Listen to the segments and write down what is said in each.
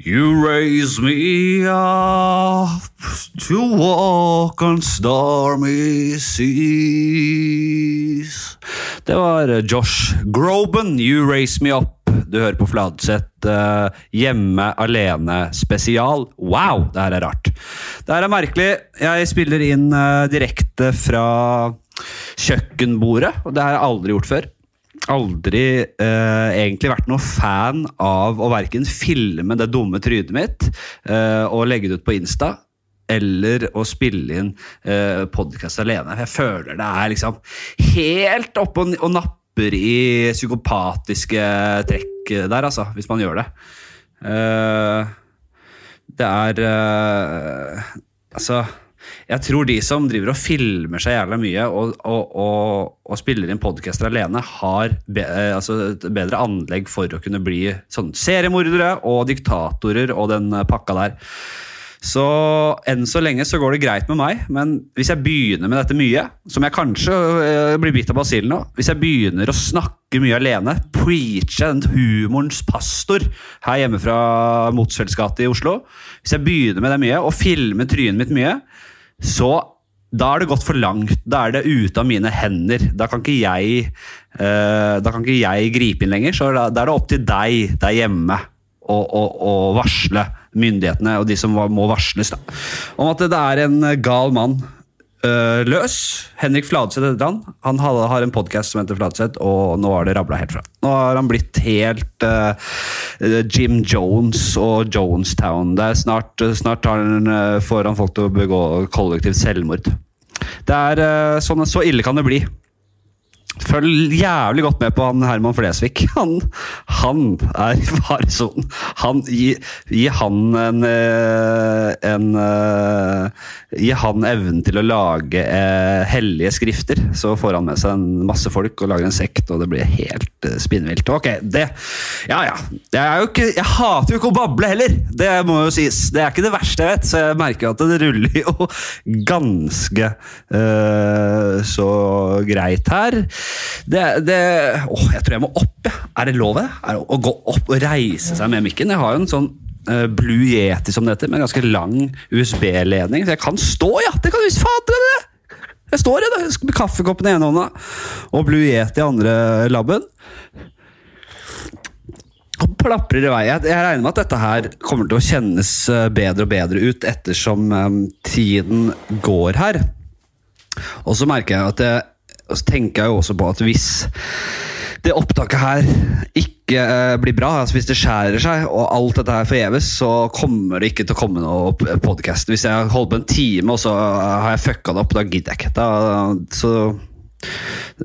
You raise me up to walk on stormy seas. Det var Josh Groban, You Raise Me Up. Du hører på Fladseth uh, hjemme alene spesial. Wow, det her er rart. Det her er merkelig. Jeg spiller inn uh, direkte fra kjøkkenbordet, og det har jeg aldri gjort før aldri eh, egentlig vært noen fan av å verken filme det dumme trynet mitt eh, og legge det ut på Insta. Eller å spille inn eh, podkast alene. Jeg føler det er liksom helt oppe og, napper i psykopatiske trekk der, altså. Hvis man gjør det. Eh, det er eh, Altså jeg tror de som driver og filmer seg jævla mye og, og, og, og spiller inn podcaster alene, har be, eh, altså et bedre anlegg for å kunne bli sånn seriemordere og diktatorer og den pakka der. Så enn så lenge så går det greit med meg, men hvis jeg begynner med dette mye, som jeg kanskje jeg blir bitt av basillen nå, hvis jeg begynner å snakke mye alene, preache den humorens pastor her hjemme fra Motsfeldts gate i Oslo Hvis jeg begynner med det mye, og filmer trynet mitt mye, så da er det gått for langt. Da er det ute av mine hender. Da kan ikke jeg, uh, da kan ikke jeg gripe inn lenger. Så da, da er det opp til deg der hjemme å, varsle myndighetene og de som må varsles, da, om at det er en gal mann uh, løs. Henrik Fladseth heter han. Han har, har en podkast som heter Fladseth, og nå har det rabla helt fra. Nå har han blitt helt uh, Jim Jones og Jonestown. Det er snart, snart han, uh, får han folk til å begå kollektivt selvmord. Det er sånn, Så ille kan det bli. Følg jævlig godt med på han Herman Flesvig. Han, han er i faresonen. Gi, gi, han en, eh, en eh, Gi han evnen til å lage eh, hellige skrifter, så får han med seg en masse folk og lager en sekt, og det blir helt eh, spinnvilt. Ok, det Ja ja. Jeg, ikke, jeg, hater jo ikke å bable heller, det må jo sies. Det er ikke det verste jeg vet, så jeg merker at det ruller jo ganske eh, så greit her. Det, det åh, jeg tror jeg må opp, jeg. Er det lov, det? Å gå opp og reise seg med mikken? Jeg har jo en sånn uh, Blue Yeti, som det heter, med ganske lang USB-ledning. Så jeg kan stå, ja! Det kan visst fatte! det! Jeg står i med kaffekoppen i ene hånda og Blue Yeti i andre labben. Og plaprer i vei. Jeg, jeg, regner med at dette her kommer til å kjennes eh, bedre og bedre ut ettersom um, tiden går her. Og så merker jeg at jeg så tenker jeg jo også på at hvis det opptaket her ikke eh, blir bra, altså hvis det skjærer seg og alt dette her forgjeves, så kommer det ikke til å komme noe podkast. Hvis jeg holder på en time og så har jeg fucka det opp, da gidder jeg ikke. Da, så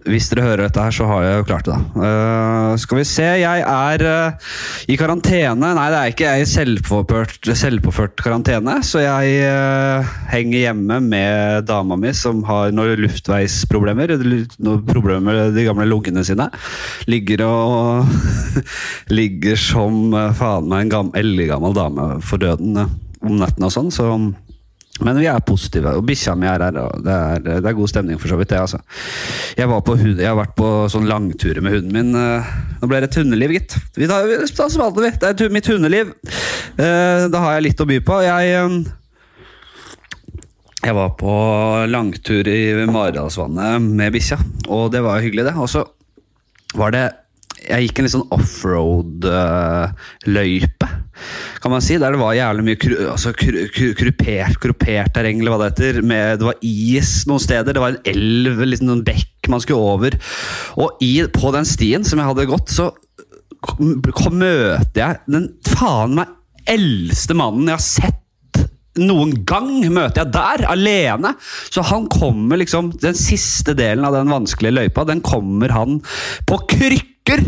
hvis dere hører dette her, så har jeg jo klart det, da. Uh, skal vi se, jeg er uh, i karantene. Nei, det er ikke jeg selvpåført, selvpåført karantene, så jeg uh, henger hjemme med dama mi som har noen luftveisproblemer. Noen problemer med de gamle lungene sine. Ligger og Ligger som faen meg en eldgammel dame for døden om natten og sånn, så men vi er positive, og bikkja mi er her. det er, det er, god stemning, for så vidt. det, altså. Jeg, hund, jeg, har vært på sånn langturer med hunden min. Eh, nå ble det et hundeliv, gitt. Vi tar, da som vi. Det er mitt hundeliv. Eh, da har jeg litt å by på. Jeg, eh, jeg var på langtur i Maridalsvannet med bikkja, og det var hyggelig, det. Og så var det jeg gikk en litt sånn offroad-løype, kan man si. Der det var jævlig mye kru, altså, krupert, krupert terreng, eller hva det heter. Med, det var is noen steder. Det var en elv, liksom noen bekk man skulle over. Og i, på den stien som jeg hadde gått, så kom, møter jeg den faen meg eldste mannen jeg har sett noen gang møter jeg der, alene. Så han kommer liksom Den siste delen av den vanskelige løypa, den kommer han på krykker!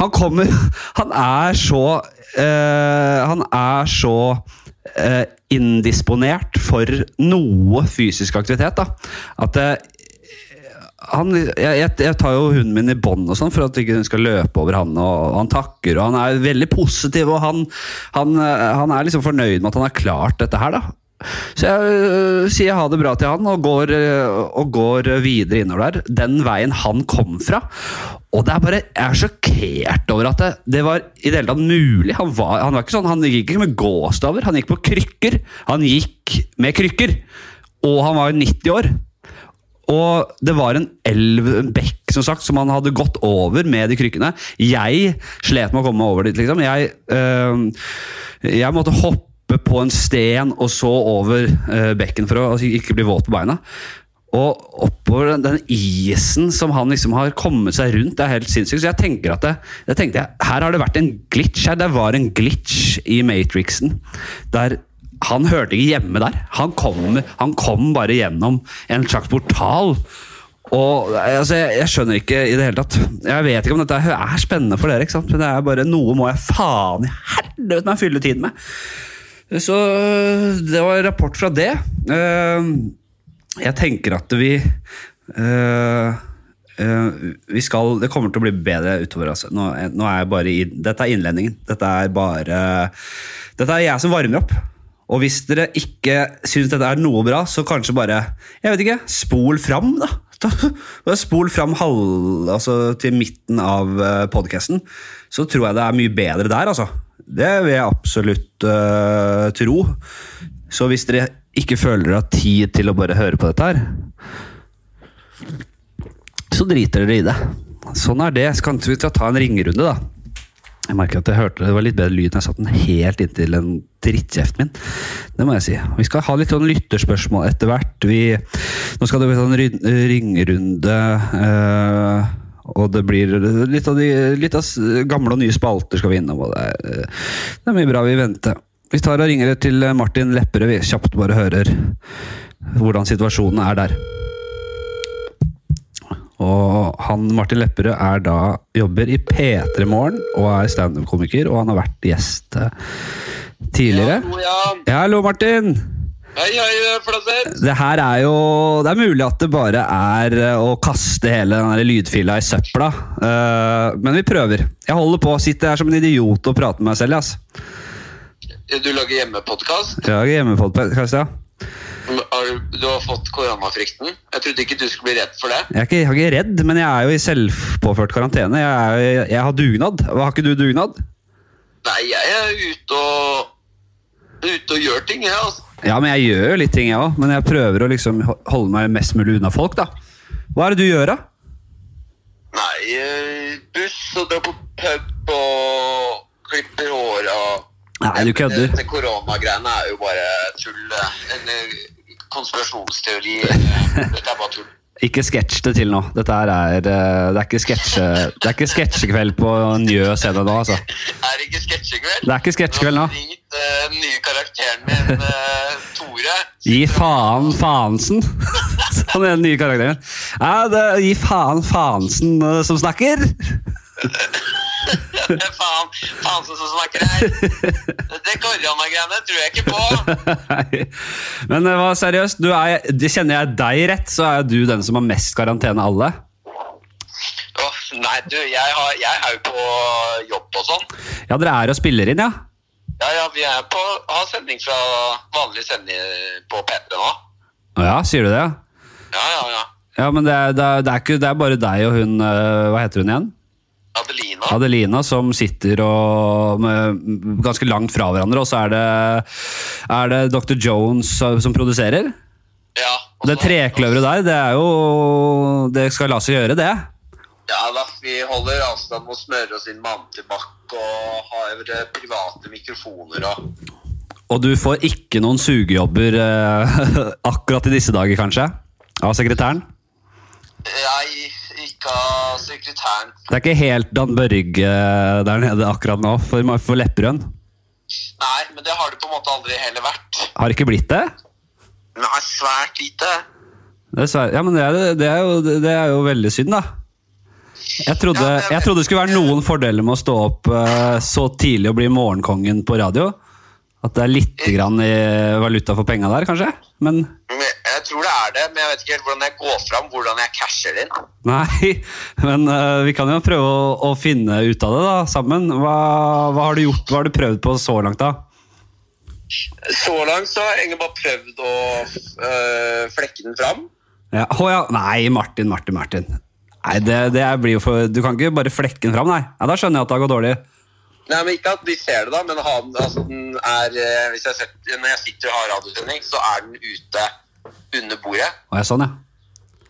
Han kommer Han er så Han er så uh, indisponert for noe fysisk aktivitet, da. At uh, han, jeg, jeg, tar jo hunden min i bånd sånn for at ikke hun skal løpe over han. og Han takker, og han er veldig positiv. og Han, han, han er liksom fornøyd med at han har klart dette her. da så jeg uh, sier ha det bra til han og går, og går videre innover der. Den veien han kom fra. Og det er bare, Jeg er sjokkert over at det, det var i det hele tatt mulig. Han, var, han, var ikke sånn, han gikk ikke med gåstaver, han gikk på krykker. Han gikk med krykker! Og han var 90 år. Og det var en elv, en bekk, som sagt, som han hadde gått over med de krykkene. Jeg slet med å komme over dit, liksom. Jeg, øh, jeg måtte hoppe på en sten og så over øh, bekken for å altså, ikke bli våt på beina. Og oppover den, den isen som han liksom har kommet seg rundt, det er helt sinnssykt. Så jeg tenker at det, jeg tenkte, her har det vært en glitch her. Det var en glitch i Matrixen. Der han hørte ikke hjemme der. Han kom, han kom bare gjennom en slags portal. Og altså, jeg, jeg, skjønner ikke i det hele tatt. Jeg vet ikke om dette er spennende for dere. ikke sant? Men det er bare noe må jeg faen i helvete meg fylle tiden med. Så det var rapport fra det. Uh, jeg tenker at vi uh, uh, vi skal, Det kommer til å bli bedre utover. Altså. Nå, nå er jeg bare i, Dette er innledningen. Dette er bare Dette er jeg som varmer opp. Og hvis dere ikke syns dette er noe bra, så kanskje bare jeg vet ikke, spol fram. da. Spol fram halv, altså til midten av eh, podkasten, så tror jeg det er mye bedre der. altså. Det vil jeg absolutt uh, tro. Så hvis dere ikke føler dere har tid til å bare høre på dette her, så driter dere i det. Sånn er det. Så kanskje vi skal ta en ringerunde, da. Jeg merker at jeg hørte det var litt bedre lyd når jeg satte den helt inntil en drittkjeften min. Det må jeg si. Vi skal ha litt sånn lytterspørsmål etter hvert. Vi, nå skal det bli sånn ringerunde. Øh, og det blir litt av, de, litt av gamle og nye spalter skal vi innom. og det er, det er mye bra vi venter. Vi tar og ringer til Martin Lepperød, vi kjapt bare hører hvordan situasjonen er der. Og han Martin Lepperød er da, jobber i P3 Morgen og er standup-komiker, og han har vært gjest eh, tidligere. Ja, ja. hallo, Martin! Hei, hei, Flasser. Det her er jo Det er mulig at det bare er eh, å kaste hele den lydfila i søpla, men vi prøver. Jeg holder på, sitter her som en idiot og prater med meg selv. Ass. Du lager hjemmepodkast? Jeg lager hjemmepodkast, ja. Du har fått koronafrykten? Jeg trodde ikke du skulle bli redd for det. Jeg er ikke, jeg er ikke redd, men jeg er jo i selvpåført karantene. Jeg, er, jeg har dugnad. Har ikke du dugnad? Nei, jeg er ute og, ute og gjør ting, jeg. altså. Ja, men jeg gjør jo litt ting, jeg òg. Men jeg prøver å liksom holde meg mest mulig unna folk, da. Hva er det du gjør, da? Nei, eh, buss og dra på pub og klipper og Nei, du kødder. Det koronagreiene er jo bare tull. En konspirasjonsteori. Dette er bare tull. Ikke sketsj det til nå. Dette er, eh, det er ikke sketsjekveld på Njø scene nå, altså. Er det ikke sketsjekveld? Det er ikke sketsjekveld nå. Ringt uh, nye karakteren min, uh, Tore. Gi faen Faensen! Sånn er den nye karakteren. Ja, det, gi faen Faensen uh, som snakker! faen, faen som snakker her. Det koronagreiene tror jeg ikke på. Men hva seriøst, er, kjenner jeg deg rett, så er du den som har mest karantene av alle? Oh, nei, du, jeg, har, jeg, er jo på jobb og sånn. Ja, dere er og spiller inn, ja? Ja, ja, vi er på, har sending fra vanlig sending på P3 nå. Ja, sier du det? Ja, ja, ja. Ja, Men det er, det er, det er, ikke, det er bare deg og hun Hva heter hun igjen? Adelina. Adelina som sitter og, ganske langt fra hverandre, og så er det, er det Dr. Jones som produserer? Ja. Det trekløveret der, det er jo Det skal la seg gjøre, det? Ja da, vi holder avstand og smører oss inn med antibac og har private mikrofoner og Og du får ikke noen sugejobber eh, akkurat i disse dager, kanskje? Av sekretæren? Jeg ikke sekretæren. Det er ikke helt Dan Børge der nede akkurat nå, for, for Lepperød? Nei, men det har det på en måte aldri heller vært. Har det ikke blitt det? Nei, svært lite. Det svært, ja, men det er, det, er jo, det er, jo, veldig synd, da. Jeg trodde, ja, jeg trodde, det skulle være noen fordeler med å stå opp uh, så tidlig og bli morgenkongen på radio. At det er litt grann i valuta for penga der, kanskje? Men Jeg tror det er det, men jeg vet ikke helt hvordan jeg går fram, hvordan jeg casher inn. Nei, men uh, vi kan jo prøve å, å, finne ut av det da, sammen. Hva, hva, har du gjort, hva har du prøvd på så langt, da? Så langt så har jeg egentlig bare prøvd å uh, flekke den fram. Ja. Oh, ja. Nei, Martin, Martin, Martin. Nei, det, det blir jo for Du kan ikke bare flekke den fram, nei. Ja, da skjønner jeg at det har gått dårlig. Nei, men Ikke at de ser det, da, men han, altså, den er, eh, hvis jeg ser, når jeg sitter og har radiosending, så er den ute under bordet. Å, ja, sånn, ja.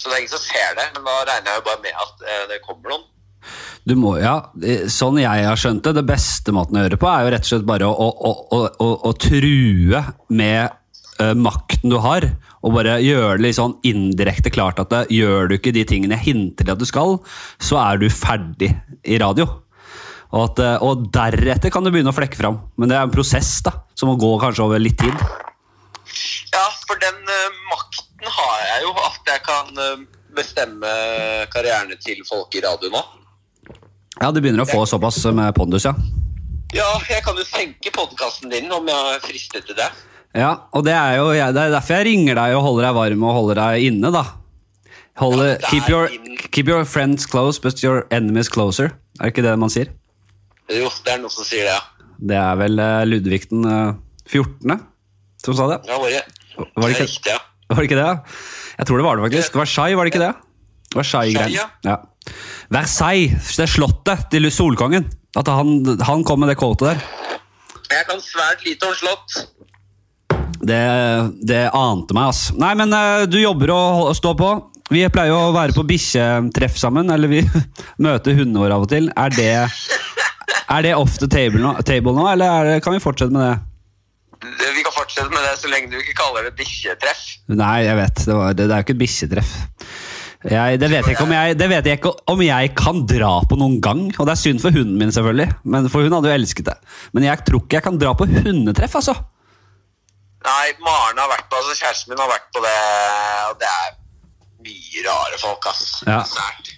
Så det er ingen som ser det, men da regner jeg jo bare med at eh, det kommer noen. Du må, ja, eh, Sånn jeg har skjønt det, det beste måten å gjøre på, er jo rett og slett bare å, å, å, å, true med eh, makten du har. Og bare gjøre det litt sånn indirekte klart at det, gjør du ikke de tingene jeg hinter til at du skal, så er du ferdig i radio. Og, at, eh, og deretter kan du begynne å flekke fram. Men det er en prosess da, som må gå kanskje over litt tid. Ja, for den uh, makten har jeg jo, at jeg kan uh, bestemme karrieren til folk i radio nå. Ja, Du begynner å få såpass med pondus, ja. Ja, jeg kan jo senke podkasten din om jeg er fristet til det. Ja, og det er jo det er derfor jeg ringer deg og holder deg varm og holder deg inne, da. Holde, Ja, keep, your, keep your friends close, but your enemies closer. Er det ikke det man sier? Jo, det er noen som sier det, ja. Det er vel eh, Ludvig den eh, 14. som sa det? Ja, Var det er ikke, riktig, ja. var det ikke det? Jeg tror det var det, faktisk. Versailles, var det ikke det? Versailles-greien. ja. Ja. Versailles, det slottet til Solkongen. At han, han kom med det quotet der. Jeg kan svært lite om slott. Det, det ante meg, ass. Nei, men eh, du jobber og, står på. Vi pleier å være på bikkjetreff sammen, eller vi møter hundene våre av og til. Er det, er det off the table nå, table nå eller er det, kan vi fortsette med det? Vi kan fortsette med det så lenge du ikke kaller det bikkjetreff. Nei, jeg vet. Det, var, det, det er jo ikke et bikkjetreff. Jeg, det, vet jeg jeg, det vet jeg ikke om jeg kan dra på noen gang. Og det er synd for hunden min, selvfølgelig. Men, for hun hadde jo elsket det. Men jeg tror ikke jeg kan dra på hundetreff, altså. Nei, Maren har vært på, altså kjæresten min har vært på det, og det er mye rare folk, ass. Ja. Sært.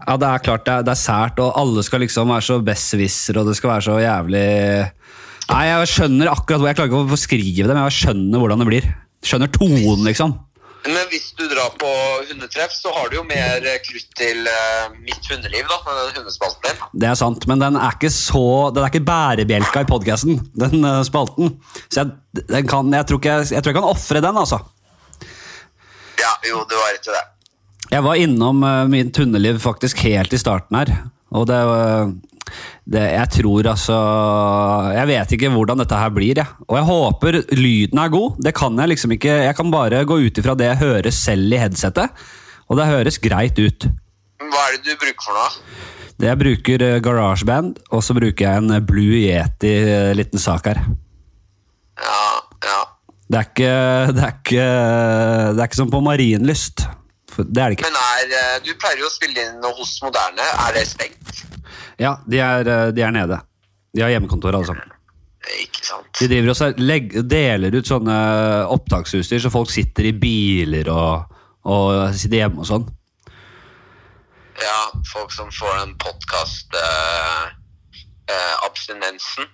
Ja, det er klart det er, det er sært, og alle skal liksom være så besserwisser, og det skal være så jævlig Nei, jeg skjønner akkurat hvor Jeg klarer ikke å skrive det, men jeg skjønner hvordan det blir. Skjønner tonen, liksom. Men hvis du drar på hundetreff, så har du jo mer eh, krutt til eh, mitt hundeliv, da, med den hundespalten din. Det er sant, men den er ikke så Den er ikke bærebjelka i podkasten, den eh, spalten. Så jeg, den kan, jeg, tror ikke, jeg, jeg tror jeg kan ofre den, altså. Ja, jo, du har rett i det. Jeg var innom uh, mitt hundeliv faktisk helt i starten her. Og det, det Jeg tror altså Jeg vet ikke hvordan dette her blir, jeg. Og jeg håper lyden er god. Det kan jeg liksom ikke Jeg kan bare gå ut ifra det jeg hører selv i headsetet. Og det høres greit ut. Hva er det du bruker for noe? Det jeg bruker garasjeband, GarageBand, og så bruker jeg en uh, Blue Yeti uh, liten sak her. Ja, ja. Det er ikke Det er ikke, det er ikke som på Marienlyst. Det er det ikke. Men er, eh, du pleier jo å spille inn hos Moderne. Er det stengt? Ja, de er, uh, de er nede. De har hjemmekontor, alle sammen. Ikke sant. De driver også legg, deler ut sånne opptaksutstyr, så folk sitter i biler og, og sitter hjemme og sånn. Ja, folk som får den podkast-abstinensen.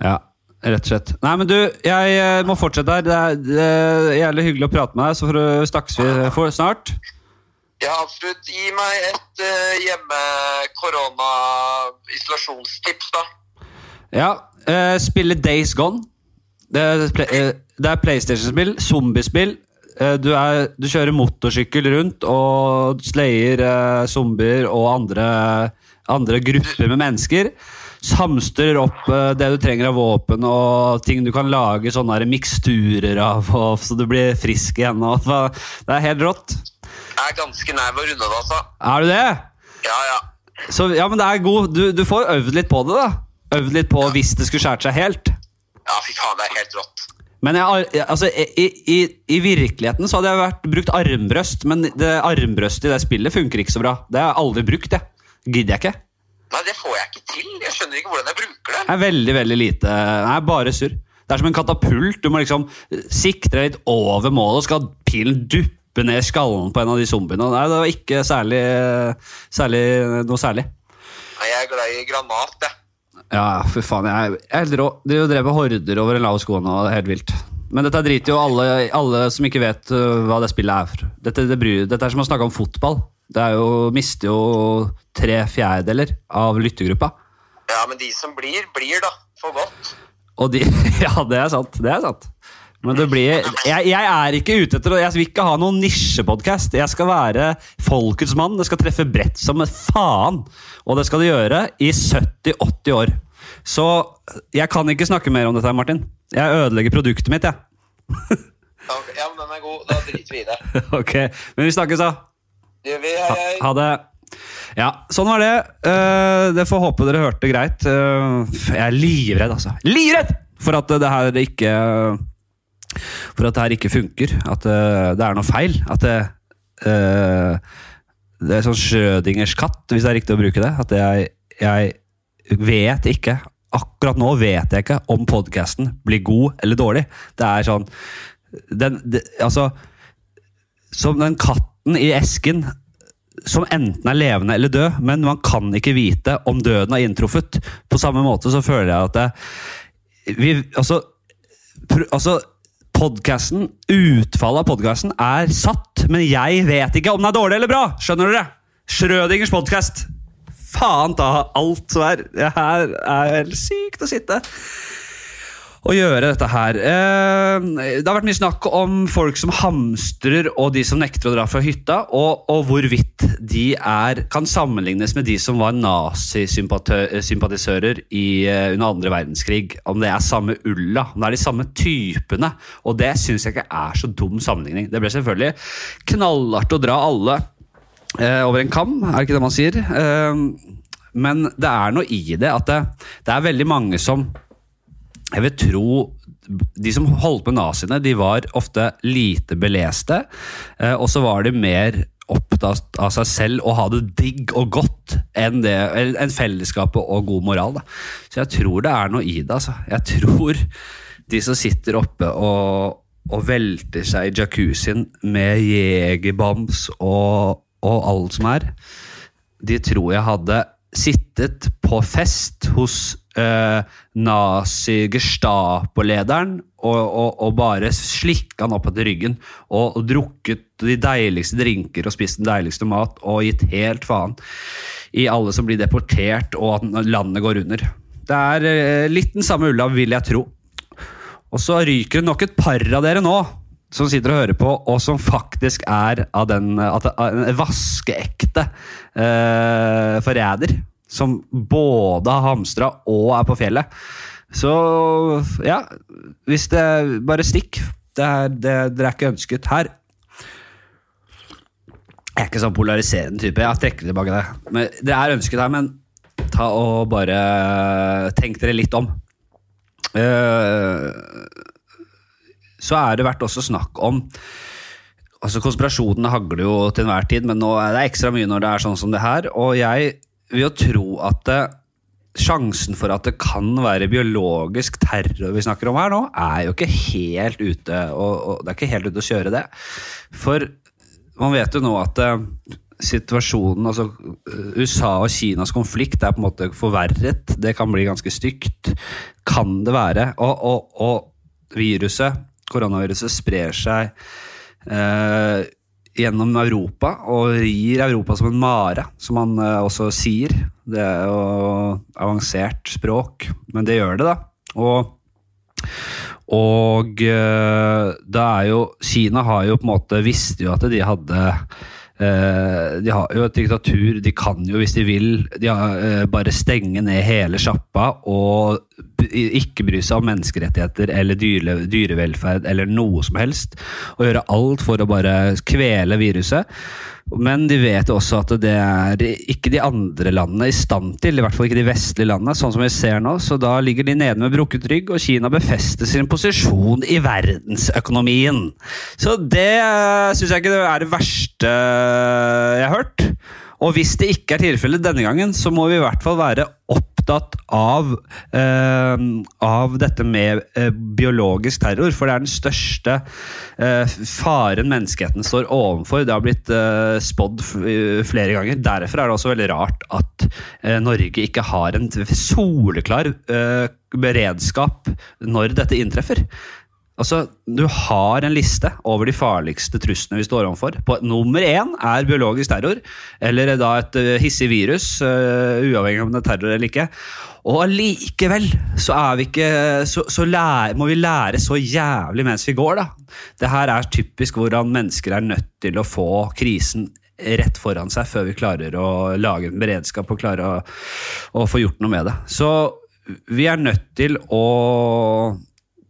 Ja, rett og slett. Nei, men du, jeg eh, må fortsette her. Det er, det er jævlig hyggelig å prate med deg, så snakkes vi snart. Ja, absolutt. Gi meg et uh, hjemme-korona-isolasjonstips, da. Ja, uh, spille Days Gone. Det er, eh, det er PlayStation-spill, zombiespill. Eh, du, er, du kjører motorsykkel rundt og slayer eh, zombier og andre, andre grupper med mennesker. Samstrer opp eh, det du trenger av våpen og ting du kan lage sånne miksturer av, så du blir frisk igjen. Det er helt rått. Er ganske nær ved å runde det, altså. Er du det? Ja, ja. Så, ja, men det er god. Du, du får øvd litt på det, da. Øvd litt på hvis det skulle skjært seg helt. Ja, fy faen, det er helt rått. Men jeg, jeg- altså, i, i, i virkeligheten så hadde jeg vært, brukt armbrøst, men det armbrøstet i det spillet funker ikke så bra. Det har jeg aldri brukt, jeg. Gidder jeg ikke. Nei, det får jeg ikke til. Jeg skjønner ikke hvordan jeg bruker det. Det er veldig, veldig lite. Nei, bare surr. Det er som en katapult. Du må liksom sikte deg litt over målet, og skal pilen duppe ned skallen på en av de zombiene. Nei, det var ikke særlig, særlig noe særlig. Nei, jeg er glad i granat, jeg. Ja, for faen. Jeg, jeg er helt rå. De drev og horder over en lav sko nå. Helt vilt. Men dette driter jo alle, alle som ikke vet uh, hva det spillet er. for. Dette, det bryr, dette er som å snakke om fotball. Det er jo, mister jo tre fjerdedeler av lyttergruppa. Ja, men de som blir, blir da. For godt. Og de Ja, det er sant. Det er sant. Men det blir jeg, jeg er ikke ute etter Jeg vil ikke ha noen nisjepodkast. Jeg skal være folkets mann. Det skal treffe bredt som faen. Og det skal det gjøre i 70-80 år. Så jeg kan ikke snakke mer om dette, Martin. Jeg ødelegger produktet mitt, jeg. Ok, Ja, men den er god. Da driter vi i det. ok, Men vi snakkes, da. Det gjør vi. Hei, Ha, hei. ha det. Ja, sånn var det. Uh, det får håpe dere hørte greit. Uh, jeg er livredd, altså. Livredd for at det her ikke For at det her ikke funker. At uh, det er noe feil. At det uh, Det er sånn Schrødingers katt, hvis det er riktig å bruke det. At jeg, jeg vet ikke Akkurat nå vet jeg ikke om podkasten blir god eller dårlig. Det er sånn den, det, Altså Som den katten i esken som enten er levende eller død, men man kan ikke vite om døden har inntruffet. På samme måte så føler jeg at det, vi, altså, pr altså podcasten, Utfallet av podkasten er satt, men jeg vet ikke om den er dårlig eller bra! Skjønner dere? Schrødingers podkast. Faen ta alt som er. Her er sykt å sitte og gjøre dette her. Eh, Det har vært mye snakk om folk som hamstrer og de som nekter å dra fra hytta, og, og hvorvidt de er, kan sammenlignes med de som var nazisympatisører eh, under andre verdenskrig. Om det er samme ulla, om det er de samme typene. Og det syns jeg ikke er så dum sammenligning. Det ble selvfølgelig knallhardt å dra alle eh, over en kam, er det ikke det man sier? Eh, men det er noe i det at det, det er veldig mange som jeg vil tro de som holdt med naziene, de var ofte lite beleste. Eh, og så var de mer opptatt av seg selv og ha det digg og godt enn, det, enn fellesskapet og god moral. Da. Så jeg tror det er noe i det. Altså. Jeg tror de som sitter oppe og, og velter seg i jacuzzien med jegerbams og, og alt som er, de tror jeg hadde sittet på fest hos eh, nazi-gestapo-lederen og, og, og bare slikka han opp etter ryggen og, og drukket de deiligste drinker og spist den deiligste mat og gitt helt faen i alle som blir deportert og at landet går under. Det er eh, litt den samme ulla, vil jeg tro. Og så ryker det nok et par av dere nå som sitter og hører på, og som faktisk er av den at, av en vaskeekte eh, forræder. Som både har hamstra og er på fjellet. Så ja, hvis det Bare stikk. Det er, det, dere er ikke ønsket her. Jeg er ikke sånn polariserende type. Jeg trekker tilbake det. Men Dere er ønsket her, men ta og bare tenk dere litt om. Eh, så er det vært også snakk om altså Konspirasjonene hagler jo til enhver tid, men nå er det ekstra mye når det er sånn som det her. Og jeg vil å tro at det, sjansen for at det kan være biologisk terror vi snakker om her nå, er jo ikke helt ute og, og det er ikke helt ute å kjøre det. For man vet jo nå at eh, situasjonen, altså eh, USA og Kinas konflikt er på en måte forverret. Det kan bli ganske stygt. Kan det være. Og, og, og viruset, koronaviruset, sprer seg eh, gjennom Europa og rir Europa som en mare, som man eh, også sier. Det er jo avansert språk, men det gjør det, da. Og og eh, da er jo Kina har jo på en måte visste jo at de hadde De har jo et diktatur. De kan jo, hvis de vil, de har, eh, bare stenge ned hele sjappa og ikke bry seg om menneskerettigheter eller dyre, dyrevelferd eller noe som helst. Og gjøre alt for å bare kvele viruset. Men de vet også at det er ikke de andre landene i stand til, i hvert fall ikke de vestlige landene, sånn som vi ser nå. Så da ligger de nede med brukket rygg, og Kina befester sin posisjon i verdensøkonomien. Så det syns jeg ikke er det verste jeg har hørt. Og hvis det ikke er tilfellet denne gangen, så må vi i hvert fall være opptatt av, eh, av dette med eh, biologisk terror. For det er den største eh, faren menneskeheten står overfor. Det har blitt eh, spådd flere ganger. Derfor er det også veldig rart at eh, Norge ikke har en soleklar eh, beredskap når dette inntreffer. Altså, Du har en liste over de farligste truslene vi står overfor. På, nummer én er biologisk terror, eller da et uh, hissig virus, uh, uavhengig om det er terror eller ikke. Og allikevel så, ikke, så, så lære, må vi lære så jævlig mens vi går, da. Det her er typisk hvordan mennesker er nødt til å få krisen rett foran seg før vi klarer å lage en beredskap og klare å, å få gjort noe med det. Så vi er nødt til å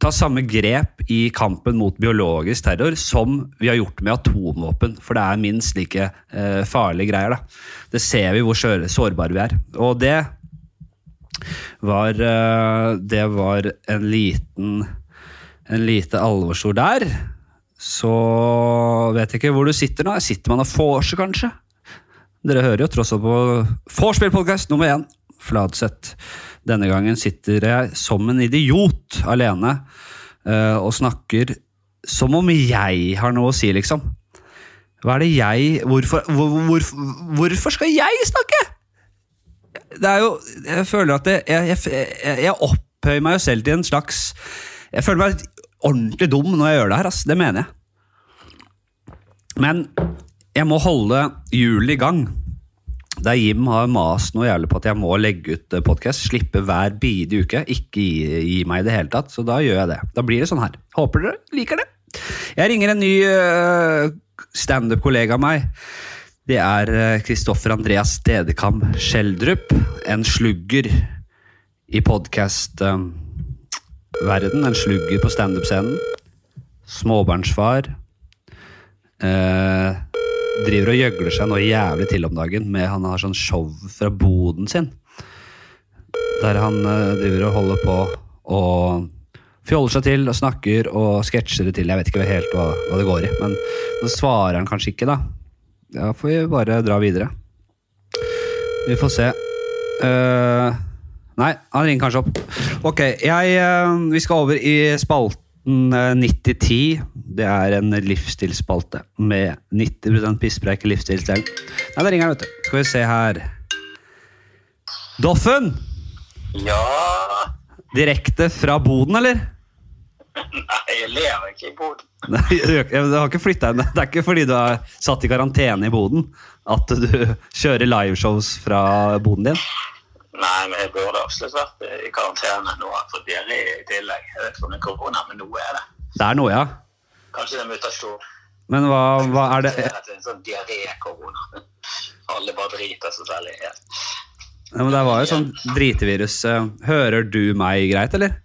ta samme grep i kampen mot biologisk terror som vi har gjort med atomvåpen. For det er minst like eh, farlige greier. Da. Det ser vi hvor sårbare vi er. Og det var eh, Det var en liten En lite alvorsord der. Så vet jeg ikke hvor du sitter nå. Sitter man og vorser, kanskje? Dere hører jo tross alt på Vorspiel-podkast nummer én. Fladseth. Denne gangen sitter jeg som en idiot alene uh, og snakker som om jeg har noe å si, liksom. Hva er det jeg Hvorfor, hvor, hvor, hvorfor skal jeg snakke?! Det er jo Jeg føler at det, jeg, jeg, jeg, opphøyer meg jo selv til en slags Jeg føler meg ordentlig dum når jeg gjør det her. Ass. Det mener jeg. Men jeg må holde hjulet i gang. Der Jim har mast noe jævlig på at jeg må legge ut eh, podkast, slippe hver bidige uke, ikke gi, gi, meg i det hele tatt, så da gjør jeg det. Da blir det sånn her. Håper dere liker det. Jeg ringer en ny uh, standup-kollega av meg. Det er Kristoffer uh, Andreas Stedekam Skjeldrup. En slugger i podkast-verden. En slugger på standup-scenen. Småbarnsfar. Uh, driver og gjøgler seg noe jævlig til om dagen. med Han har sånn show fra boden sin. Der han uh, driver og holder på og fjoller seg til og snakker og sketsjer det til. Jeg vet ikke helt hva, hva det går i, men så svarer han kanskje ikke, da. Da får vi bare dra videre. Vi får se. Uh, nei, han ringer kanskje opp. Ok, jeg, uh, vi skal over i spalten 9010. Det er en livsstilsspalte med 90 pisspreik i livsstilsdelen. Nei, da ringer han, vet du. Skal vi se her. Doffen! Ja Direkte fra boden, eller? Nei, jeg lever ikke i Boden. Nei, Du har ikke flytta inn. Det er ikke fordi du er satt i karantene i Boden at du kjører liveshows fra boden din? Nei, men jeg burde absolutt vært i karantene nå. For diaré i tillegg. Jeg vet ikke om det er korona, men noe er det. Det er noe, ja. Kanskje det er mutasjon. Men hva, hva er det Det er en sånn diaré-korona. Alle bare driter seg selv i hjel. ja, men Det var jo sånn dritevirus. Hører du meg greit, eller?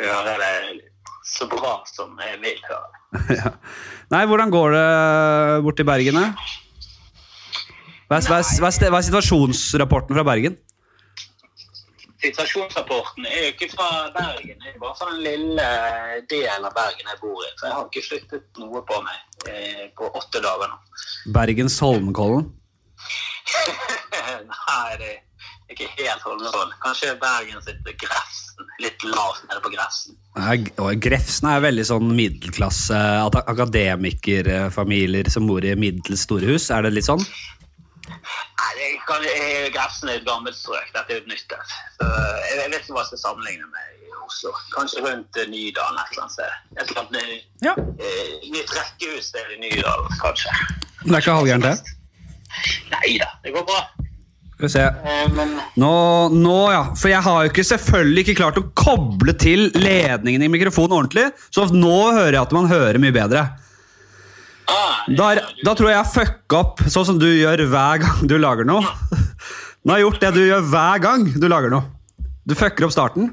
Hører deg så bra som jeg vil høre. ja. Nei, hvordan går det borti Bergen? da? Hva er, hva, er, hva, er, hva er situasjonsrapporten fra Bergen? Situasjonsrapporten er jo ikke fra Bergen, det er bare fra den lille delen av Bergen jeg bor i. Så jeg har ikke flyttet noe på meg eh, på åtte dager nå. Bergens Holmenkollen? Nei, det er ikke helt Holmenkollen. Kanskje Bergen sitter Grefsen. Litt lavt nede på Grefsen. Grefsen er veldig sånn middelklasse akademikerfamilier som bor i middels store hus. Er det litt sånn? Nei, det kan, Grefsen er et gammelt strøk. Dette er et nytt et. Jeg vet ikke hva jeg skal sammenligne med i Oslo. Kanskje rundt Nydalen et eller annet sted. Et eller annet Ja. eh, nytt rekkehus der i Nydalen, kanskje. Det er ikke halvgærent, det? Nei da, det går bra. Skal vi se. Eh, Nå, nå, ja. For jeg har jo ikke selvfølgelig ikke klart å koble til ledningen i mikrofonen ordentlig, så nå hører jeg at man hører mye bedre. Ah, Da, tror jeg jeg fucka opp sånn som du gjør hver gang du lager noe. Nå har jeg gjort det du gjør hver gang du lager noe. Du fucker opp starten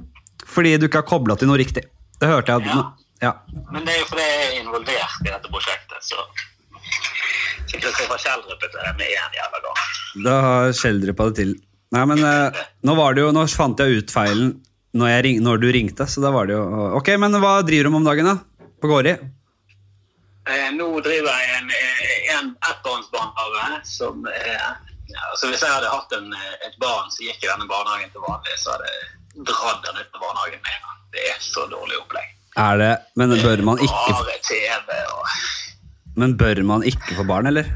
fordi du ikke har kobla til noe riktig. Det hørte jeg. Ja. Ja. Men det er jo fordi jeg er involvert i dette prosjektet, så Fikk dere fra Kjeldrup til det med én jævla gang. Da har Schjelderup det til. Nei, men eh, nå var det jo, nå fant jeg ut feilen når, jeg ring, når du ringte, så da var det jo Ok, men hva driver du med om dagen, da? På Gårdi? Eh, nå driver jeg en, en ettbarnsbarnehage som er ja, altså Hvis jeg hadde hatt en, et barn som gikk i denne barnehagen til vanlig, så hadde jeg dratt den ut av barnehagen med en. Det er så dårlig opplegg. Er det Men bør man ikke, Bare TV og men bør man ikke få barn, eller?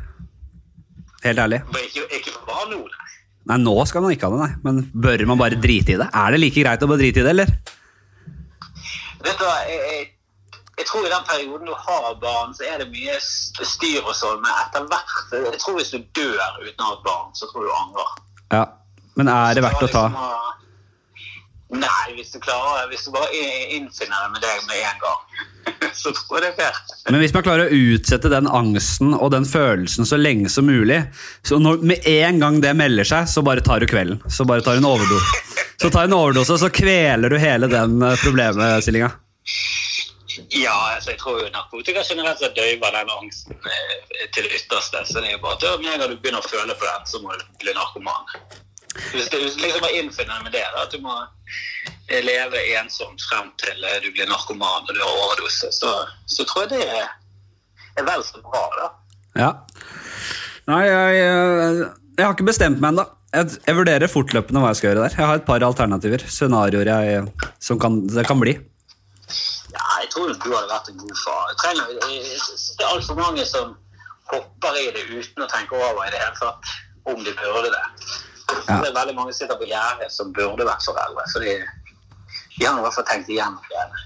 Helt ærlig. Ikke, ikke få barn nå, nei. Nei, nå skal man ikke ha det, nei. Men bør man bare drite i det? Er det like greit å bare drite i det, eller? Vet du hva, jeg, jeg jeg tror i den perioden du har barn, så er det mye styr og sånn, men etter hvert Jeg tror hvis du dør uten å ha et barn, så tror du du angrer. Ja. Men er det verdt å ta? Liksom Nei, hvis du klarer Hvis du bare innfinner det med deg med en gang, så tror jeg det er fair. Men hvis man klarer å utsette den angsten og den følelsen så lenge som mulig Så når, med en gang det melder seg, så bare tar du kvelden. Så bare tar du en overdose. Så tar du en overdose, så kveler du hele den eh, problemstillinga. Ja, altså jeg tror jo narkotika generelt sett døyver den angsten eh, til det ytterste. Så det er jo bare at med en gang du begynner å føle på den, så må du bli narkoman. Hvis du liksom bare innfinner deg med det, da, at du må eh, leve ensomt frem til eh, du blir narkoman og du har overdose, så, så tror jeg det er, er vel så bra, da. Ja. Nei, jeg, jeg, jeg har ikke bestemt meg ennå. Jeg, jeg vurderer fortløpende hva jeg skal gjøre der. Jeg har et par alternativer. Scenarioer jeg, som kan, det kan bli. Jeg tror du hadde vært en god far. Jeg trenger, jeg, synes det er altfor mange som hopper i det uten å tenke over i det hele tatt om de burde det. Ja. Det er veldig mange som sitter på gjerdet som burde vært foreldre. For de har i hvert fall tenkt igjennom greiene.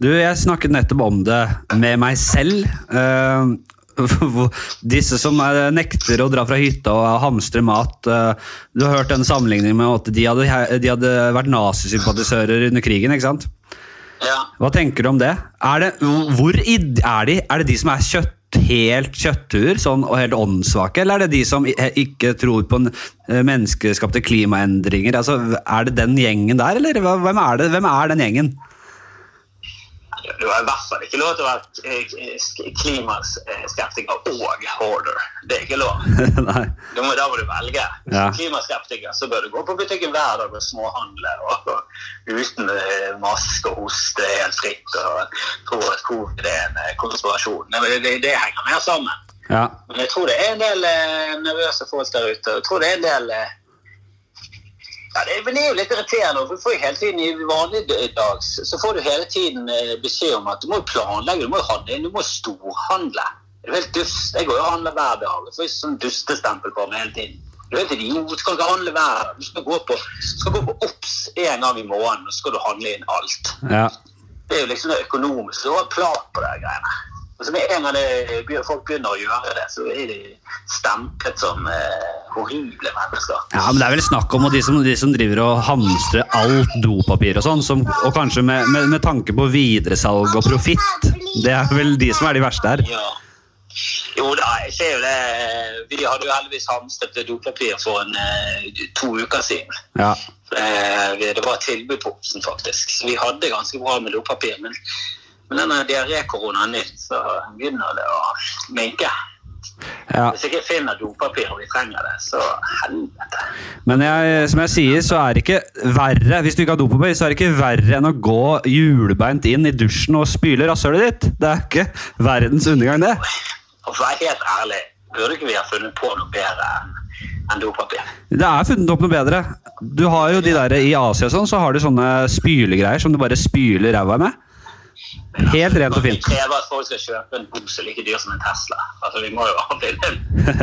Du, jeg snakket nettopp om det med meg selv. Uh, disse som nekter å dra fra hytta og hamstre mat. eh, du har hørt den sammenligningen med at de hadde, de hadde vært nazisympatisører under krigen. ikke sant? Hva tenker du om det? Er det, hvor i, er de? Er det de som er kjøtt, helt kjøttur sånn, og helt åndssvake, eller er det de som ikke tror på eh, menneskeskapte klimaendringer? Altså, er det den gjengen der, eller hvem er, det, hvem er den gjengen? Du har i hvert fall ikke lov til å være eh, klimaskeptiker og hoarder. Det er ikke lov. Da må, da må du velge. Hvis Ja. du er klimaskeptiker, så bør du gå på butikken hver dag og småhandle og, og uten eh, maske og hoste helt fritt og tro at covid er en eh, konspirasjon. Det, det, det henger mer sammen. Ja. Men jeg tror det er en del eh, nervøse folk der ute. Jeg tror det er en del eh, ja, det, men det er jo litt irriterende. for du får jo hele tiden I vanlige dags så får du hele tiden eh, beskjed om at du må planlegge, du må handle inn, du må storhandle. Det er helt dust. Jeg går jo og handler hver dag. Jeg får sånn dustestempel på meg hele tiden. Du er helt idiot. Du skal ikke handle hver dag. Du skal gå på, skal gå på OBS en gang i måneden, og så skal du handle inn alt. ja. Det er jo liksom det økonomiske. Du har plan på de greiene. Og så med en gang det, folk begynner å gjøre det, så er de stemplet som eh, horrible mennesker. Ja, men Det er vel snakk om de som, de som driver og hamstrer alt dopapir og sånn, og kanskje med, med, med tanke på videresalg og profitt. Det er vel de som er de verste her. Ja. Jo da, jeg ser jo det. Vi hadde jo heldigvis hamstret dopapir for en, eh, to uker siden. Ja. Eh, Det var tilbud på Obsen, faktisk. Så vi hadde ganske bra med dopapir. Men, men denne diaré-koronaen nytt, så begynner det å minke. ja. Hvis ikke finner dopapir og vi trenger det, så helvete. Men jeg, som jeg sier, så er det ikke verre Hvis du ikke har dopapir, så er det ikke verre enn å gå hjulbeint inn i dusjen og spyle rasshølet ditt. Det er ikke verdens undergang, det. Og for å være helt ærlig, burde ikke vi ha funnet på noe bedre enn dopapir? Det er funnet opp noe bedre. Du har jo de der I Asia og sånn, så har du sånne spylegreier som du bare spyler ræva med. Helt rent og Vi fint. krever at folk skal kjøpe en bose like dyr som en Tesla. Altså, vi må jo finne,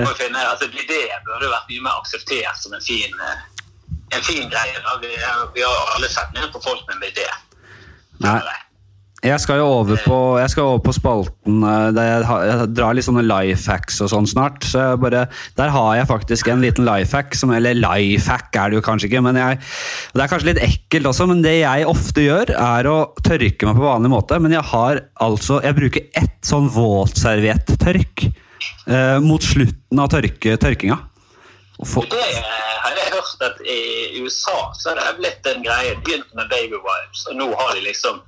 må finne altså, Det burde vært mye mer akseptert som en fin, eh, en fin greie. Vi, vi har alle sett ned på folk med en idé. Nei. Jeg skal jo over på, over på spalten eh, der jeg, har, jeg drar litt sånne life hacks og sånn snart. Så bare, der har jeg faktisk en liten life hack, som, eller life hack er det jo kanskje ikke, men jeg, det er kanskje litt ekkelt også, men det jeg ofte gjør er å tørke meg på vanlig måte, men jeg har altså, jeg bruker ett sånn våtserviettørk eh, mot slutten av tørke, tørkinga. Få- Det eh, har jeg hørt at i USA så har det blitt en greie. Begynt med baby wipes, og nå har de liksom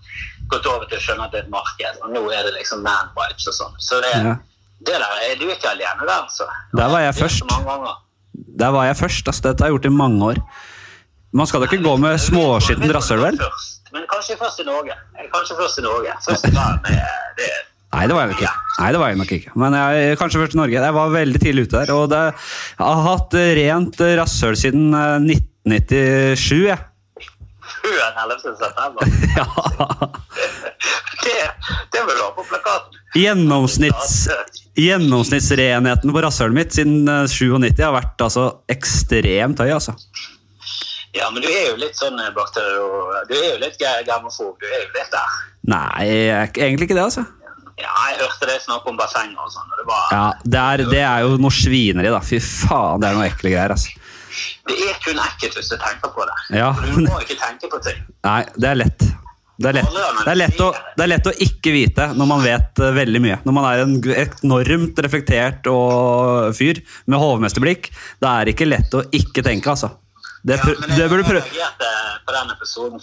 gått over til å skjønne at det er et marked. Og nå er det liksom man-vibes og sånn. Så det, Ja. det der er du ikke alene der, altså. Der var jeg først. Der var jeg først, altså, dette har jeg gjort i mange år. Man skal da ikke gå med småskitten rasshøl, vel? Men kanskje først i Norge. Eh, Kanskje først i Norge. Først i verden er Nei, det var jeg nok ikke. Nei, det var jeg nok ikke. Men jeg, kanskje først i Norge. Jeg var veldig tidlig ute der. Og det, jeg har hatt eh, rent eh, rasshøl siden eh, 1997, jeg. Før 11. september. Ja. Det, det vil du ha på plakaten. Gjennomsnitts, gjennomsnittsrenheten på rasshølet mitt siden eh, 97 har vært altså ekstremt høy, altså. Ja, men du er jo litt sånn bakterio... Du er jo litt germofob. Du er jo litt der. Nei, egentlig ikke det, altså. Ja, jeg hørte det snakk om bassenger og sånn. Det, var, Ja, det er, det er jo noe svineri, da. Fy faen, det er noe ekle greier, altså. Det er kun ekkelt hvis du tenker på det. Ja. Du må ikke tenke på ting. Nei, det er lett. Det er lett, det er lett, å, det er lett å ikke vite når man vet eh, veldig mye. Når man er en enormt reflektert og fyr med hovmesterblikk, Det er ikke lett å ikke tenke, altså. Det, Ja, men det burde prøve. på den episoden.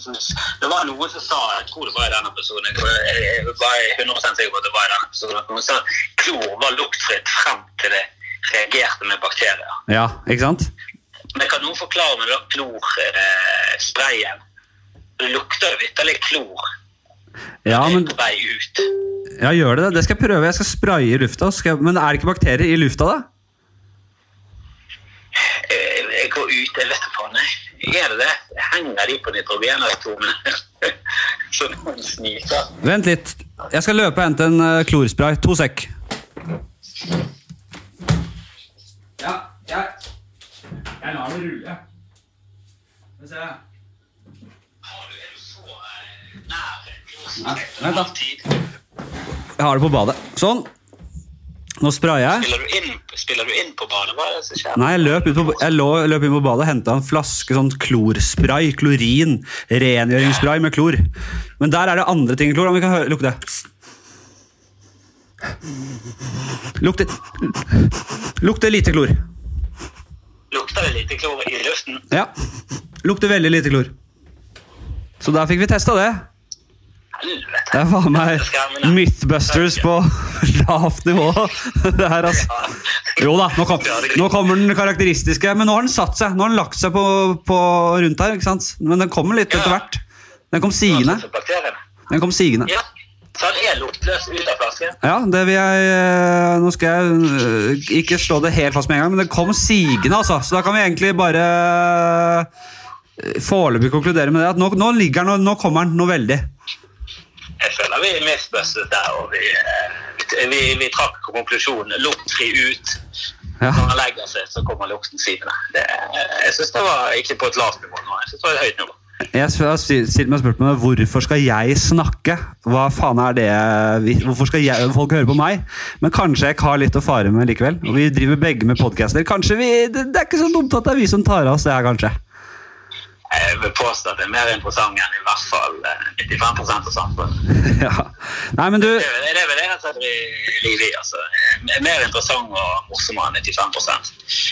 Det var noen som sa Jeg tror det var i den episoden. Jeg, var 100 sikker på at det var i den episoden. Noen sa klor var luktfritt frem til det reagerte med bakterier. Ja, ikke sant? Men kan noen forklare meg da klorsprayen? det lukter jo vitterlig klor Ja, men på vei ut. ja, gjør det det? Det skal jeg prøve. Jeg skal spraye i lufta. Skal jeg, men er det ikke bakterier i lufta, da? Eh, Jeg går ut, jeg vet da faen. Er det det? Henger de på nitrogenatomene? Så noen sniker. Vent litt. Jeg skal løpe og hente en eh, klorspray. To sekk. Ja, jeg Jeg lar det rulle. Skal vi se. Vent da. Jeg har det på badet. Sånn. Nå sprayer jeg. Spiller du, inn, spiller du inn på badet? Hva er det som skjer? Nei, jeg løp, ut på, jeg lå, løp inn på badet og henta en flaske sånn klorspray. Klorin. Rengjøringsspray med klor. Men der er det andre ting i klor. Om vi kan høre, lukte det. Lukte Lukter lite klor. Lite klor i luften? Ja. Lukter veldig lite klor. Så der fikk vi testa det. Helvete. Det er faen meg Mythbusters på lavt nivå. Det her, altså. Jo da, nå, kom, nå kommer den karakteristiske. Men nå har den satt seg. Nå har den lagt seg på, på rundt her. ikke sant? Men den kommer litt etter hvert. Den kom sigende. Den kom sigende. Ja. Så han er luktløs ut av flasken? Ja, det vil jeg eh, Nå skal jeg eh, ikke slå det helt fast med en gang, men det kom sigende, altså. Så da kan vi egentlig bare eh, foreløpig konkludere med det. At nå, nå ligger den, nå kommer den noe veldig. Jeg føler vi misbustet der, og vi, vi, vi trakk konklusjonen. Luktfri ut. Ja. Når han legger seg, så kommer lukten sivende. Jeg syns det var ikke på et lavt nivå nå. Jeg synes det var et høyt nivå. Jeg har sti- stilt meg spørsmålet hvorfor skal jeg snakke? Hva faen er det Hvorfor skal jeg, folk høre på meg? Men kanskje jeg har litt å fare med likevel. Og vi driver begge med podcaster. Kanskje vi, det er ikke så dumt at det er vi som tar av oss det her, kanskje. Jeg vil påstå at det er mer interessant enn i hvert fall eh, 95 av samfunnet. ja. Nei, men du Det er vel det jeg setter i livet i. altså. Eh, Mer interessant og morsommere enn 95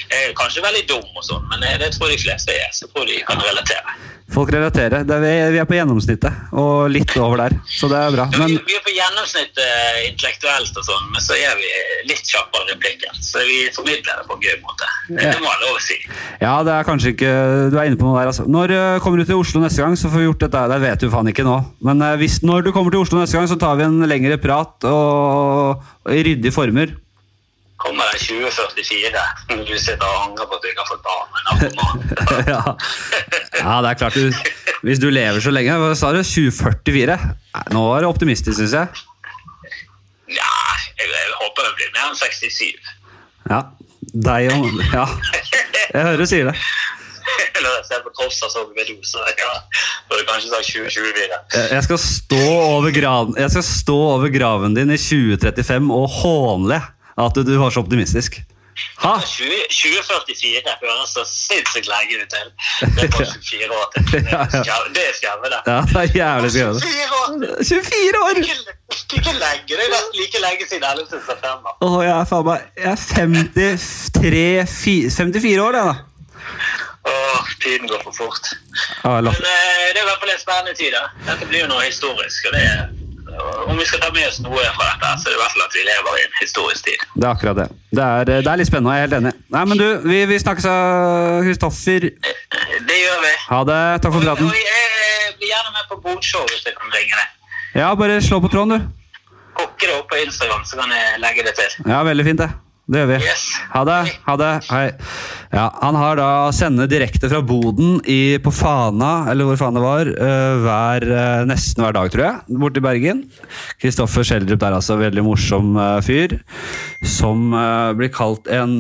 Jeg er kanskje veldig dum, og sånn, men eh, det tror de fleste er. Så jeg tror de kan relatere. Folk relaterer. Det er, vi, vi er på gjennomsnittet, og litt over der. Så det er bra. Men vi, vi er på gjennomsnitt eh, intellektuelt, og sånn, men så er vi litt kjappere i replikken. Så vi formidler det på en gøy måte. Det, det må jeg lov å si. ja, det er kanskje ikke Du er inne på noe der, altså. Når eh, kommer du til Oslo neste gang, så får vi gjort dette. Det vet du faen ikke nå. Men eh, hvis, når du kommer til Oslo neste gang, så tar vi en lengre prat og, og i ryddige former. Kommer jeg 2044, når du sitter og angrer på at du ikke har fått barn med ja. ja, det er klart du Hvis du lever så lenge Hva sa du? 2044? Nei, nå er du optimistisk, syns jeg. Ja, jeg, jeg håper det blir mer enn 67. Ja. Deg og Ja, jeg hører du sier det. Jeg ser så ved do, så ja, burde kanskje sagt 2024. Jeg jeg skal stå over graven, jeg skal stå over graven din i 2035 og hånle at du, du var så optimistisk. Ha! 20, 2044 høres så sinnssykt lenge ut til. Det er bare 24 år til. Det er skremmende. Ja, det er jævlig skremmende. 24 år til! 24 år! Ikke, ikke lenge. Det er nesten like lenge siden 11. september. Åh, jeg er faen meg Jeg er 53 54 år, jeg, da. Åh, tiden går for fort. Ah, Men eh, det er i hvert fall en spennende tid. da. Dette blir jo noe historisk. og det er om vi skal ta med oss noe fra dette, så er det i hvert fall at vi lever i en historisk tid. Det er akkurat det. Det er, det er litt spennende, jeg er helt enig. Nei, men du, vi, vi snakkes Kristoffer. Det gjør vi. Ha det. Takk for praten. Jeg blir gjerne med på bokshow hvis jeg kan ringe deg. Ja, bare slå på tråden, du. Kokke det opp på Instagram, så kan jeg legge det til. Ja, veldig fint, det. Det gjør vi. Yes. Ha det. Ha det. Hei. Ja, han har da sende direkte fra boden i, på Fana, eller hvor faen det var, eh, hver, eh, nesten hver dag, tror jeg, borte i Bergen. Kristoffer Schjelderup er altså en veldig morsom eh, fyr, som blir kalt en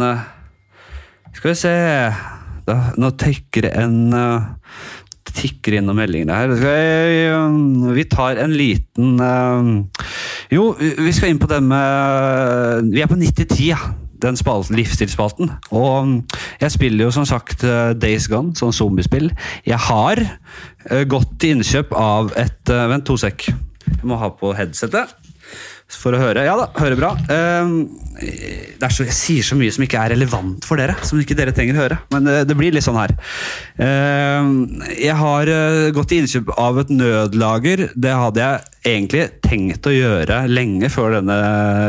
Skal vi se da, Nå tenker det en tikker inn noen meldinger her. Vi tar en liten Jo, vi skal inn på det med Vi er på 90-10, ja. Den spalten, livsstilsspalten. Og um, jeg spiller jo som sagt uh, Days Gone, sånn zombiespill. Jeg har uh, gått til innkjøp av et uh, Vent to sekk. Jeg må ha på headsetet for å høre. Ja da, hører bra. Um, det er så, jeg sier så mye som ikke er relevant for dere. Som ikke dere trenger å høre. Men det, blir litt sånn her. Um, jeg har gått til innkjøp av et nødlager. Det hadde jeg egentlig tenkt å gjøre lenge før denne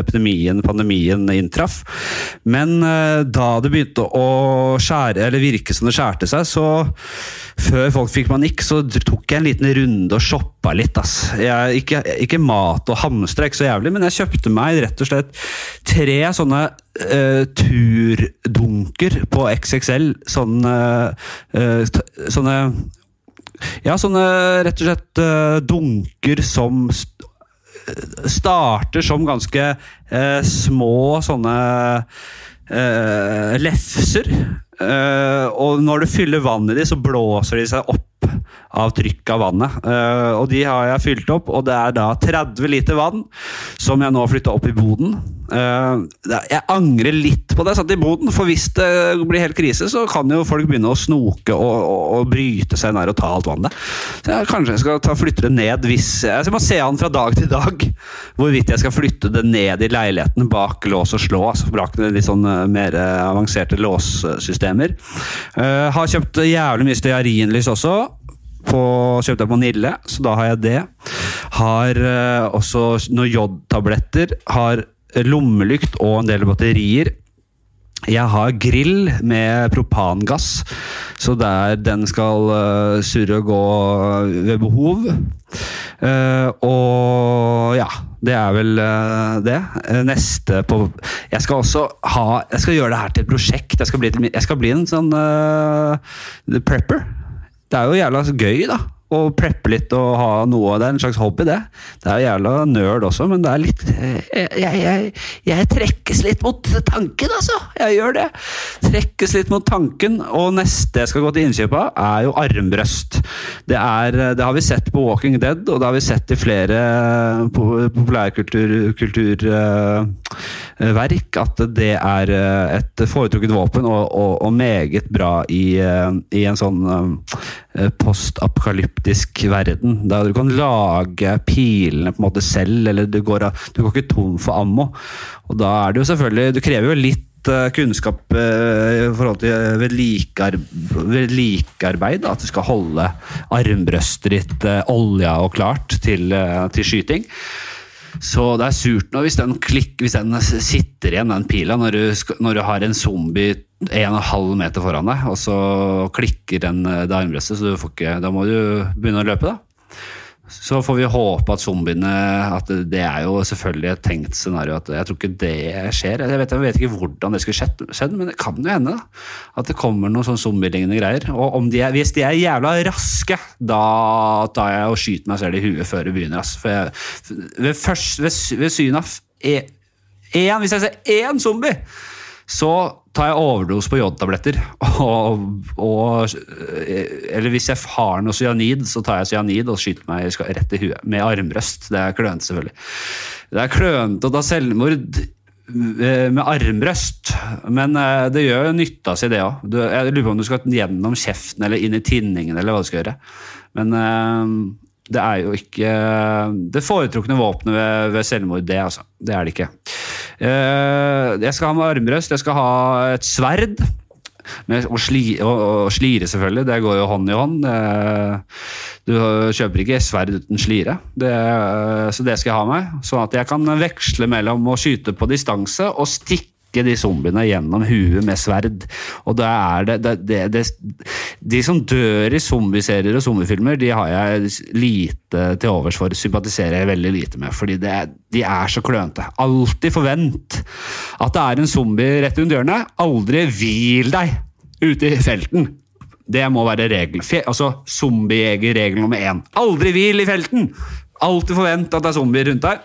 epidemien, pandemien, inntraff. Men uh, da det begynte å skjære, eller virke som det skjærte seg, så før folk fikk panikk, så tok jeg en liten runde og shoppa litt. Ass. Jeg, ikke, ikke mat og hamstre ikke så jævlig, men jeg kjøpte meg rett og slett tre sånne uh, turdunker på XXL. Sånne, uh, sånne Ja, sånne rett og slett uh, dunker som starter som ganske små sånne lefser. og når du fyller vann i de, så blåser de seg opp av trykk av vannet. Uh, og de har jeg fylt opp, og det er da 30 liter vann som jeg nå har flytta opp i boden. Uh, jeg angrer litt på det satt i boden, for hvis det blir helt krise, så kan jo folk begynne å snoke og, og, og bryte seg nær og ta alt vannet. Så jeg, kanskje jeg skal ta, flytte det ned hvis Jeg, jeg må se an fra dag til dag hvorvidt jeg skal flytte det ned i leiligheten bak lås og slå. altså bak litt sånn uh, mer avanserte låssystemer. har kjøpt jævlig mye stearinlys også på, kjøpte jeg på Nille, så da har jeg det. Har uh, også noen jodtabletter. Har lommelykt og en del batterier. Jeg har grill med propangass, så der den skal uh, surre og gå ved behov. Uh, og ja, det er vel uh, det. neste på Jeg skal også ha Jeg skal gjøre det her til et prosjekt. Jeg skal bli, jeg skal bli en sånn prepper. Det er jo jævla gøy, da. Å preppe litt og ha noe Det er en slags hobby, det. Det er jo jævla nerd også, men det er litt Jeg, jeg, jeg trekkes litt mot tanken, altså. Jeg gjør det. Trekkes litt mot tanken. Og neste jeg skal gå til innkjøp av, er jo armbrøst. Det, er, det har vi sett på Walking Dead, og det har vi sett i flere populærkulturverk, at det er et foretrukket våpen og, og, og meget bra i, i en sånn postapokalyptisk verden. Der du kan lage pilene på en måte selv, eller du går, du går ikke tom for ammo. Og da er det jo selvfølgelig Du krever jo litt kunnskap i forhold til vedlikearbeid. At du skal holde armbrøstet ditt olja og klart til, til skyting. Så det er surt nå hvis den, klikk, hvis den sitter igjen, den pila, når du, når du har en zombie 1,5 meter foran deg, og så klikker den det armbrøstet, så ikke, da må du begynne å løpe, da. Så får vi håpe at zombiene at Det er jo selvfølgelig et tenkt scenario. at Jeg tror ikke det skjer. Jeg vet, jeg vet ikke hvordan det skulle skjedd, men det kan jo hende da, at det kommer noen sånn zombielignende greier. Og de er, hvis de er jævla raske, da tar jeg og skyter meg selv i huet før det begynner. Altså. For jeg, ved, først, ved, ved synet av én Hvis jeg ser én zombie, så tar jeg overdose på jodtabletter. eller hvis jeg har noe cyanid, så tar jeg cyanid og skyter meg rett i huet. Med armbrøst. Det er klønete, selvfølgelig. Det er klønete å ta selvmord med armbrøst, men det gjør jo nytta si, det òg. Jeg lurer på om du skal gjennom kjeften eller inn i tinningen, eller hva du skal gjøre. Men det er jo ikke det foretrukne våpenet ved, ved selvmord, det, altså. Det er det ikke. Jeg skal ha med armbrøst, jeg skal ha et sverd. Og, sli, og, og, slire, selvfølgelig. Det går jo hånd i hånd. Du kjøper ikke sverd uten slire. Det, så det skal jeg ha med. Sånn at jeg kan veksle mellom å skyte på distanse og stikke de zombiene gjennom huet med sverd. Og da er det, det, det, De som dør i zombieserier og zombiefilmer, de har jeg lite til overs for. Sympatiserer jeg veldig lite med, fordi de er så klønete. Alltid forvent at det er en zombie rett rundt hjørnet. Aldri hvil deg ute i felten. Det må være regel. Altså Zombiejegerregel nummer én. Aldri hvil i felten! Alltid forvent at det er zombier rundt deg.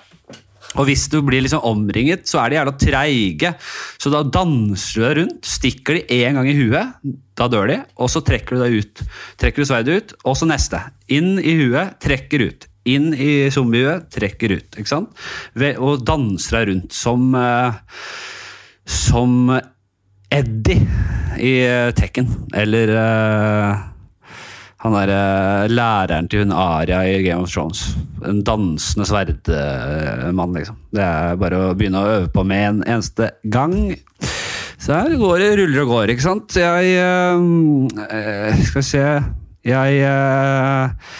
Og hvis du blir liksom omringet, så er de jævla treige. Så da danser du deg rundt, stikker de én gang i huet, da dør de, og så trekker du deg ut. Trekker du sverdet ut, og så neste. Inn i huet, trekker ut. Inn i zombiehuet, trekker ut. Ikke sant? Og danser deg rundt som eh, Som Eddie i eh, Tekken. Eller eh, han er eh, læreren til hun Aria i Game of Thrones. En dansende sverdmann, liksom. Det er bare å begynne å øve på med en eneste gang. Så her går det ruller og går, ikke sant. Jeg eh, Skal vi se Jeg eh,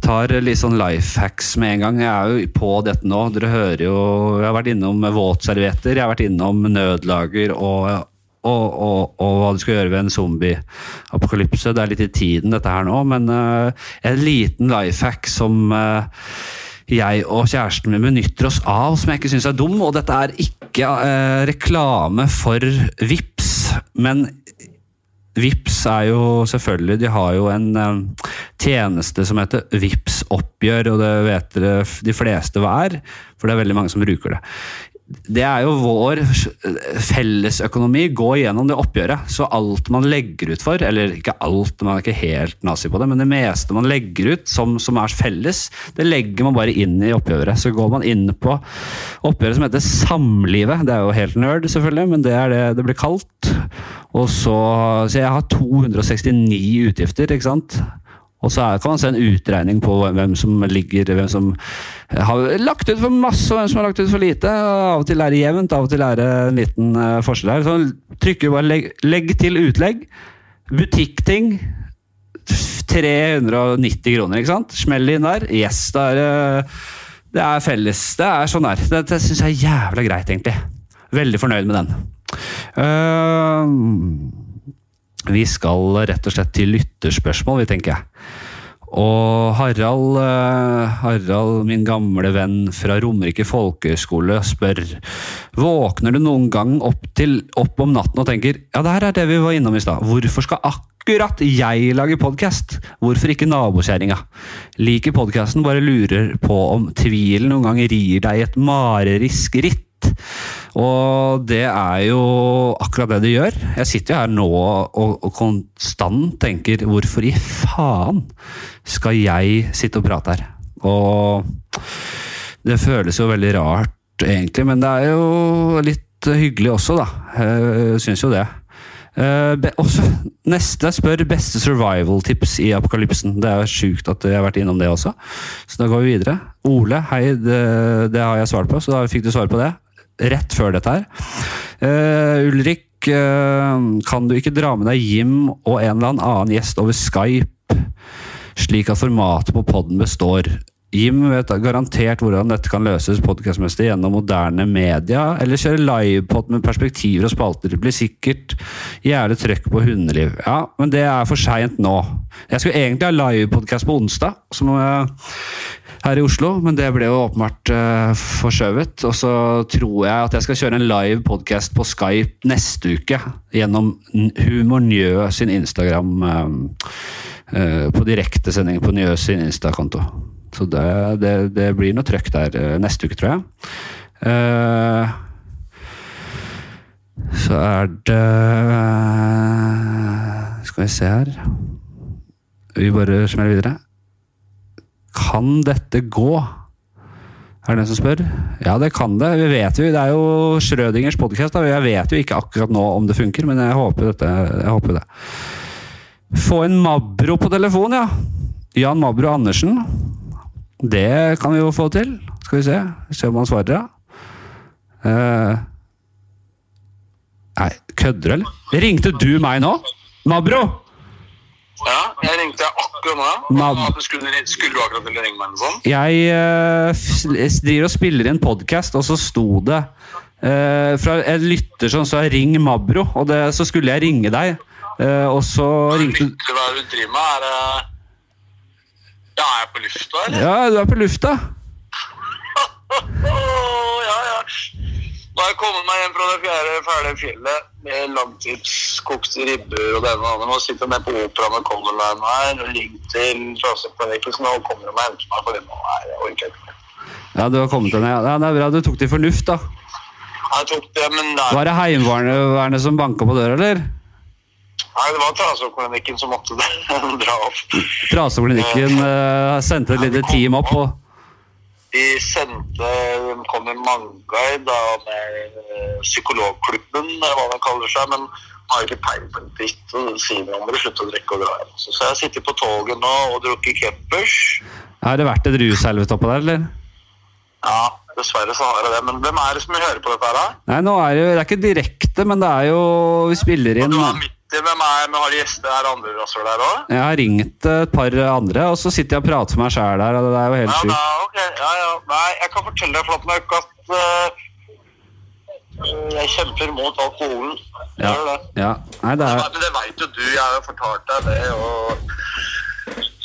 tar litt sånn life hacks med en gang. Jeg er jo på dette nå. Dere hører jo Jeg har vært innom våtservietter, jeg har vært innom nødlager og og, og, og, hva du skal gjøre ved en zombie-apokalypse. Det er litt i tiden, dette her nå, men uh, en liten life hack som uh, jeg og kjæresten min benytter oss av, som jeg ikke syns er dum. Og dette er ikke uh, reklame for VIPS, men VIPS er jo selvfølgelig De har jo en tjeneste som heter VIPS oppgjør, og det vet dere de fleste hva er, for det er veldig mange som bruker det det er jo vår fellesøkonomi gå gjennom det oppgjøret. Så alt man legger ut for, eller ikke alt, man er ikke helt nazi på det, men det meste man legger ut som, som, er felles, det legger man bare inn i oppgjøret. Så går man inn på oppgjøret som heter Samlivet. Det er jo helt nerd, selvfølgelig, men det er det det blir kalt. Og så, så jeg har 269 utgifter, ikke sant. Og så kan man se en utregning på hvem som ligger hvem som har lagt ut for masse, og hvem som har lagt ut for lite. Av og til er det jevnt, av og til er det en liten uh, forskjell her. Så trykker bare legg, legg, til utlegg. Butikkting. 390 kroner, ikke sant? Smell inn der. Yes, det er, det er felles. Det er sånn her. Det, det syns jeg er jævla greit, egentlig. Veldig fornøyd med den. Uh, vi skal rett og slett til lytterspørsmål, vi tenker jeg. Og Harald, eh, Harald, min gamle venn fra Romerike folkehøgskole, spør Våkner du noen gang opp, til, opp om natten og tenker ja, det her er det vi var innom i stad. Hvorfor skal akkurat jeg lage podkast? Hvorfor ikke nabokjerringa? Liker podkasten, bare lurer på om tvilen noen gang rir deg i et mareriskritt. Og det er jo akkurat det de gjør. Jeg sitter jo her nå og, og konstant tenker hvorfor i faen skal jeg sitte og prate her? Og det føles jo veldig rart, egentlig, men det er jo litt hyggelig også, da. Syns jo det. Uh, også, neste spør beste survival-tips i apokalypsen. Det er sjukt at jeg har vært innom det også. Så da går vi videre. Ole, hei, det, det har jeg svart på, så da fikk du svar på det rett før dette her. Uh, Ulrik, uh, kan du ikke dra med deg Jim og en eller annen gjest over Skype, slik at formatet på poden består? Jim vet garantert hvordan dette kan løses podkastmessig gjennom moderne media, eller kjøre livepod med perspektiver og spalter. Det blir sikkert jævlig trøkk på hundeliv. Ja, men det er for seint nå. Jeg skulle egentlig ha livepodkast på onsdag, som her i Oslo, men det ble jo åpenbart uh, forskjøvet. Og så tror jeg at jeg skal kjøre en live podkast på Skype neste uke gjennom Humor Njø sin Instagram uh, uh, På direktesending på Njø sin Insta-konto. Så det, det, det, blir noe trøkk der neste uke, tror jeg. så er det Skal vi se her Vi bare smeller videre. Kan dette gå? Er det den som spør? Ja, det kan det. Vi vet jo, Det er jo Schrødingers podkast. Jeg vet jo ikke akkurat nå om det funker, men jeg håper, dette, jeg håper det. Få en Mabro på telefon, ja. Jan Mabro Andersen. Det kan vi jo få til. Skal vi se Se om han svarer, ja. Uh, nei, kødder du, eller? Ringte du meg nå? Mabro? Ja, jeg ringte akkurat nå. Ja. Skulle, skulle, du akkurat ville ringe meg? sånn? Jeg uh, driver og spiller i en podkast, og så sto det uh, fra en lytter som sa 'ring Mabro', og det, så skulle jeg ringe deg. Og så ringte du Hva er det du driver med? Er det Ja, er jeg på lufta, eller? Ja, du er på lufta. ja, ja. Nå har jeg kommet meg hjem fra det fjerde fæle fjellet med langtidskokte ribber og det ene og det andre. Nå sitter jeg med på Operaen med Color Line her og ligger til Fraseplanekkelsen og kommer og henter meg, for nå er jeg orker ikke. Ja, du har kommet deg ned. Ja, det er bra. Du tok til fornuft, da. Jeg tok det, men det, er... Var det Heimevernet som banka på døra, eller? Nei, det var Trasoklinikken som måtte dra opp. Traseklinikken uh, sendte et lite team opp. og De sendte De kom med Manguide da, med eh, psykologklubben, eller hva de kaller seg. men har ikke peiling på en dritt sier meg om å slutte å drikke og dra hjem. Så, så jeg sitter på toget nå og drukker Keppers. Har det vært et rushelvete oppå der, eller? Ja, dessverre så har jeg det. Men hvem er det som vil høre på dette her, da? Nei, nå er det jo Det er ikke direkte, men det er jo Vi spiller Og inn du midt i, hvem er men Har de gjester? her andre rasshøl der òg? Jeg har ringt et par andre, og så sitter jeg og prater for meg sjæl der. og Det er jo helt sjukt. Ja, okay. Ja, ja. Nei, jeg kan fortelle deg, Flatmark, at uh, jeg kjemper mot alkoholen. Ja. det. Ja. Nei, det er men det veit jo du, jeg har jo fortalt deg det. og...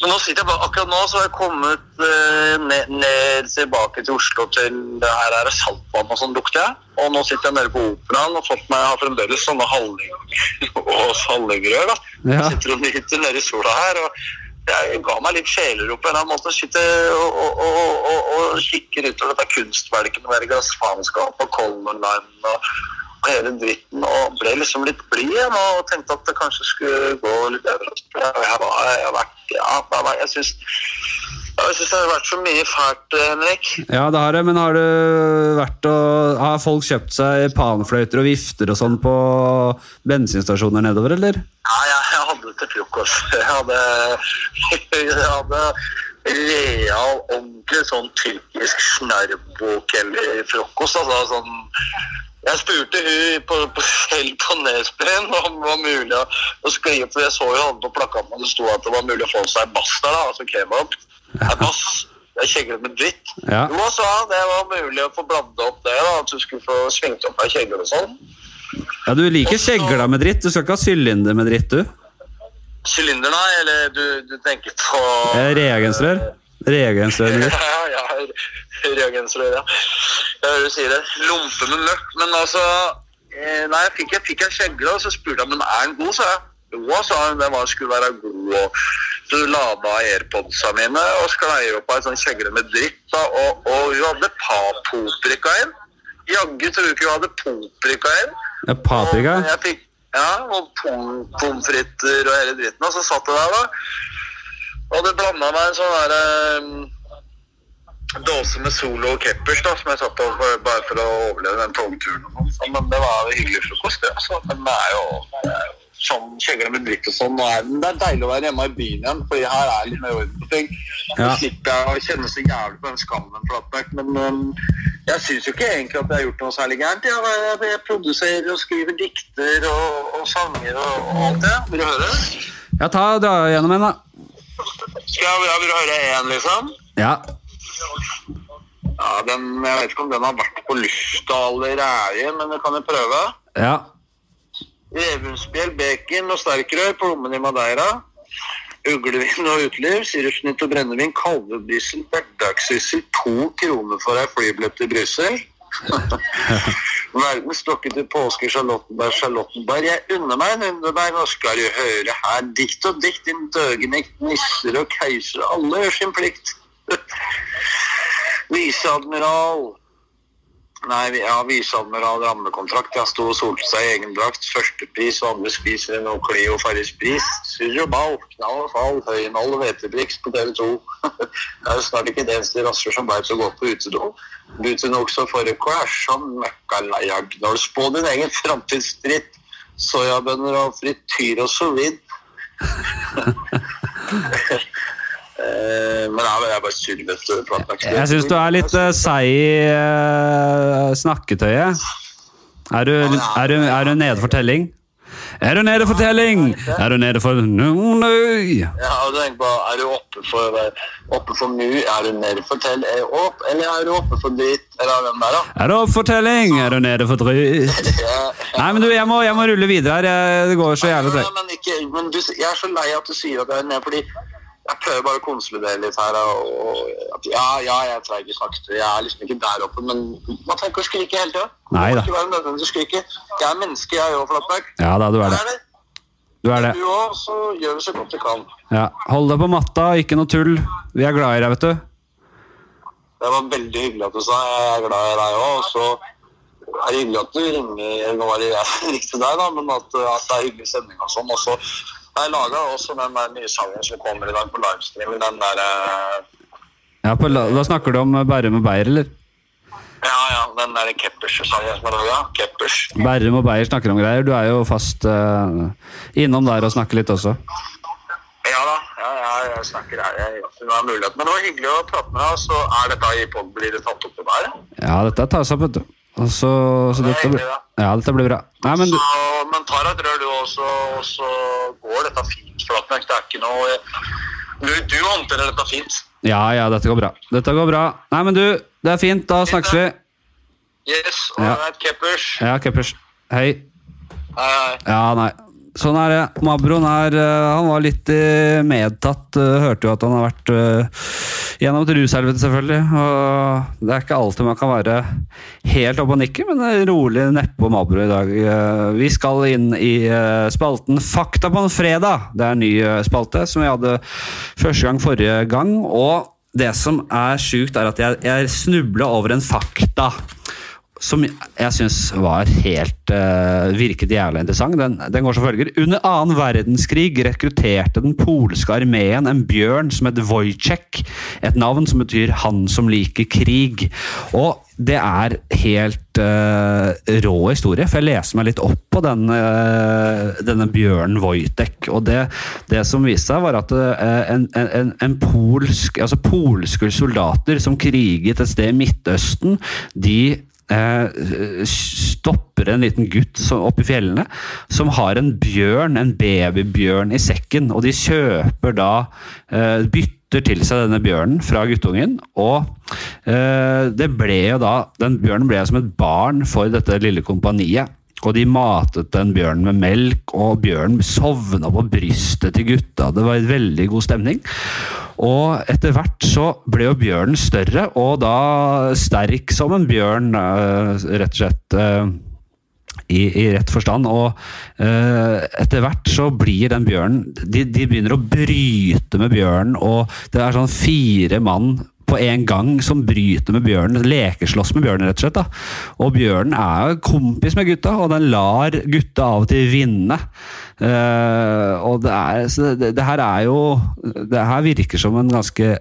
Men nå sitter jeg bare, akkurat nå så har jeg kommet eh, ned, ned tilbake til Oslo til det her er saltvann og sånn lukter jeg. Og nå sitter jeg nede på operaen og fått meg, har fremdeles sånne halling og hallingrør. da. Ja. Jeg sitter og nyter nede i sola her. og jeg ga meg litt sjelerop på en eller annen måte. Sitter og, og, og, og, og kikker utover dette kunstverket med det glassfaenskap og Color Line og, og hele dritten. Og ble liksom litt blid igjen og tenkte at det kanskje skulle gå litt bedre. Jeg, var, jeg, vært, ja, jeg, syns jeg synes det har vært så mye fælt, Henrik. Ja, det har det, men har du vært og Har folk kjøpt seg panfløyter og vifter og sånn på bensinstasjoner nedover, eller? Ja, jeg, jeg hadde til frokost. Jeg hadde, jeg hadde real, ordentlig sånn tyrkisk snarrbok-frokost. Altså, sånn, jeg spurte hun på, på, selv på Nesbyen om det var mulig å, å skrive, for jeg så jo han på plakaten det sto at det var mulig å få seg bass der, da, altså kebab. Ja, bass. Jeg kjeglet med dritt. Ja. Jo, sa han, det var mulig å få blanda opp det, da, at du skulle få svingt opp ei kjegle og sånn. Ja, Du liker kjegla med dritt. Du skal ikke ha sylinder med dritt, du. Sylinder, nei, eller du, du tenker på Eh, Reagensrør. Reagensrør. Ja, ja, reagensrør, ja. Jeg hører du sier det. Lompe med møkk. Men altså eh, Nei, jeg fikk, jeg fikk en kjegle, og så spurte jeg men er den god, sa jeg. Jo, sa hun. Den var, skulle være god. og Så lada airpodsa mine og sklei opp av en sånn kjegle med dritt. Da, og, og hun hadde paprika inn. Jaggu tror du ikke hun hadde paprika inn. Ja, paprika. Og jeg fikk, ja, og pom- pommes frites og hele dritten. Og så satt jeg der, da. Og det blanda meg en sånn der um, dåse med Solo og Keppers da, som jeg satt på for- bare for å overleve den togturen. og sånn. Men det var jo hyggelig frokost, det. Altså. Men det er jo, det er jo sånn kjegler med dritt og sånn. Og det er deilig å være hjemme i byen igjen, fordi her er litt mer orden på ting. Ja. Så slipper jeg å kjenne så jævlig på den skammen. Men um, jeg syns jo ikke egentlig at jeg har gjort noe særlig gærent. Jeg, jeg, produserer og skriver dikter og, og sanger og, og alt det. Vil du høre? Ja, ta dra gjennom en, da. Skal jeg, jeg vil høre én, liksom? Ja. Ja, den, Jeg vet ikke om den har vært på lufta allerede, men det kan jeg prøve. Ja. Revunnsbjell, bacon og sterkrør, plommen i Madeira. Uglevin og uteliv, sirupsnitt og brennevin, kalvebrissel, hverdagssyssel, to kroner for ei flybillett til Brussel. Verdens stokke til påske, Charlottenberg, Charlottenberg. Jeg unner meg en underbær, nå skal du høre her. Dikt og dikt, din døgenekt, nisser og keisere, alle gjør sin plikt. Viseadmiral. Nei, vi- ja, viseadmiral rammekontrakt. Jeg sto og solte seg i egen drakt. Førstepris og andre spiser en Clio Farris-pris. Surr og ball, knall og fall, høynål og hvetebriks på TV 2. Det er jo snart ikke det eneste rasser som veit å gå på utedo. Buten også for er som møkkaleia gnål. Spå din egen framtidsdritt, Soyabønner og frityr og sovid. Eh, Men vel- jeg er bare surrete. Jeg syns du er litt uh, seig i eh, snakketøyet. Er du, er, du, er du nede for telling? Er du nede for telling? Er du nede for nu, nøy? Ja, du tenker på, Er du oppe for, oppe for mu? Er du nede for tell? Er opp, eller er du oppe for dritt? Eller hvem der, da? Er du oppe for telling? Er du nede for dritt? Nei, men du, jeg må, jeg må rulle videre her. Det går så jævlig tregt. men ikke, men du, jeg er så lei at du sier at jeg er nede, fordi jeg prøver bare å konsolidere litt her. Og, at, ja, ja, jeg snakke til Jeg er liksom ikke der oppe, men man trenger ikke å skrike hele tida. Nei da. Ikke være nødvendig å skrike. Jeg er menneske, jeg òg, Flatberg. Ja da, du er det. det. Du er det. Du òg, så gjør vi så godt vi kan. Ja. Hold deg på matta, ikke noe tull. Vi er glad i deg, vet du. Det var veldig hyggelig at du sa. Jeg er glad i deg òg. Og så er det hyggelig at du ringer. Nå var det jeg ringte deg, da, men at, at det er hyggelig sending og sånn. Og så jeg laga også den der nye sangen som kommer i dag på livestream. Den der eh, Ja, på, da snakker du om Bærum og Beyer, eller? Ja, ja, den der Keppers-sangen som er laga. Keppers. Bærum og Beyer snakker om greier. Du er jo fast uh, innom der og snakker litt også. Ja da, ja, ja, jeg snakker her. Jeg, det var mulighet. Men det var hyggelig å prate med deg. Så er dette i pod, blir det tatt opp til deg? Ja, dette tas opp, vet du. Og så, så Det dette, blir, ja, dette blir bra. Nei, men du, Så, men tar et rør, du også, og så går dette fint. Flatmark, det er ikke noe Du, du håndterer dette fint. Ja, ja, dette går bra. Dette går bra. Nei, men du, det er fint. Da snakkes vi. Yes, Ja. all keppers. Ja, Keppers. Hei. Hei, hei. Ja, nei. Sånn er det. Mabroen er eh, Han var litt eh, medtatt. eh, hørte jo at han har vært gjennom et rushelvete, selvfølgelig. Og det er ikke alltid man kan være helt oppe og nikke, men rolig nedpå Mabro i dag. Vi skal inn i spalten Fakta på en fredag. Det er en ny spalte som vi hadde første gang forrige gang. Og det som er sjukt, er at jeg, jeg snubla over en fakta som jeg syns var helt uh, virket jævlig interessant. Den, den går som følger. Under annen verdenskrig rekrutterte den polske armeen en bjørn som het Wojciech. Et navn som betyr 'han som liker krig'. Og det er helt uh, rå historie, for jeg leser meg litt opp på den, uh, denne bjørnen Wojtek. Og det, det som viste seg, var at uh, en, en, en polsk, altså polske soldater som kriget et sted i Midtøsten, de stopper en liten gutt oppe i fjellene som har en bjørn, en babybjørn i sekken, og de kjøper da eh, bytter til seg denne bjørnen fra guttungen, og eh, det ble jo da Den bjørnen ble som et barn for dette lille kompaniet. Og de matet den bjørnen med melk, og bjørnen sovna på brystet til gutta. Det var en veldig god stemning. Og etter hvert så ble jo bjørnen større, og da sterk som en bjørn, eh, rett og slett. eh, i, i rett forstand. Og eh, etter hvert så blir den bjørnen de, de begynner å bryte med bjørnen, og det er sånn fire mann på en gang som bryter med bjørnen, lekeslåss med bjørnen, rett og slett. da. Og bjørnen er jo kompis med gutta, og den lar gutta av og til vinne. Uh, og det, er, det, det her er jo Det her virker som en ganske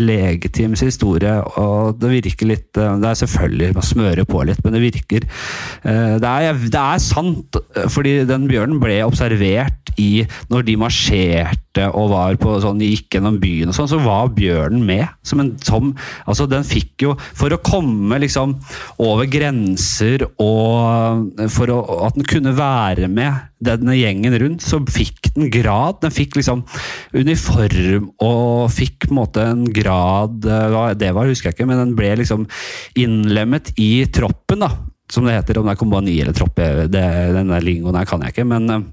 legitims historie, og det virker litt eh, Det er selvfølgelig man smører på litt, men det virker eh, Det er, det er sant, fordi den bjørnen ble observert i Når de marsjerte og var på sånn, gikk gjennom byen og sånn, så var bjørnen med. Som en som Altså, den fikk jo For å komme liksom over grenser og for å, at den kunne være med denne gjengen rundt, så fikk den grad. Den fikk liksom uniform og fikk på en måte en grad eh, det var, husker jeg ikke, men den ble liksom innlemmet i troppen, da. Som det heter, om det er kompani eller tropp, det, den lingoen her kan jeg ikke. men eh,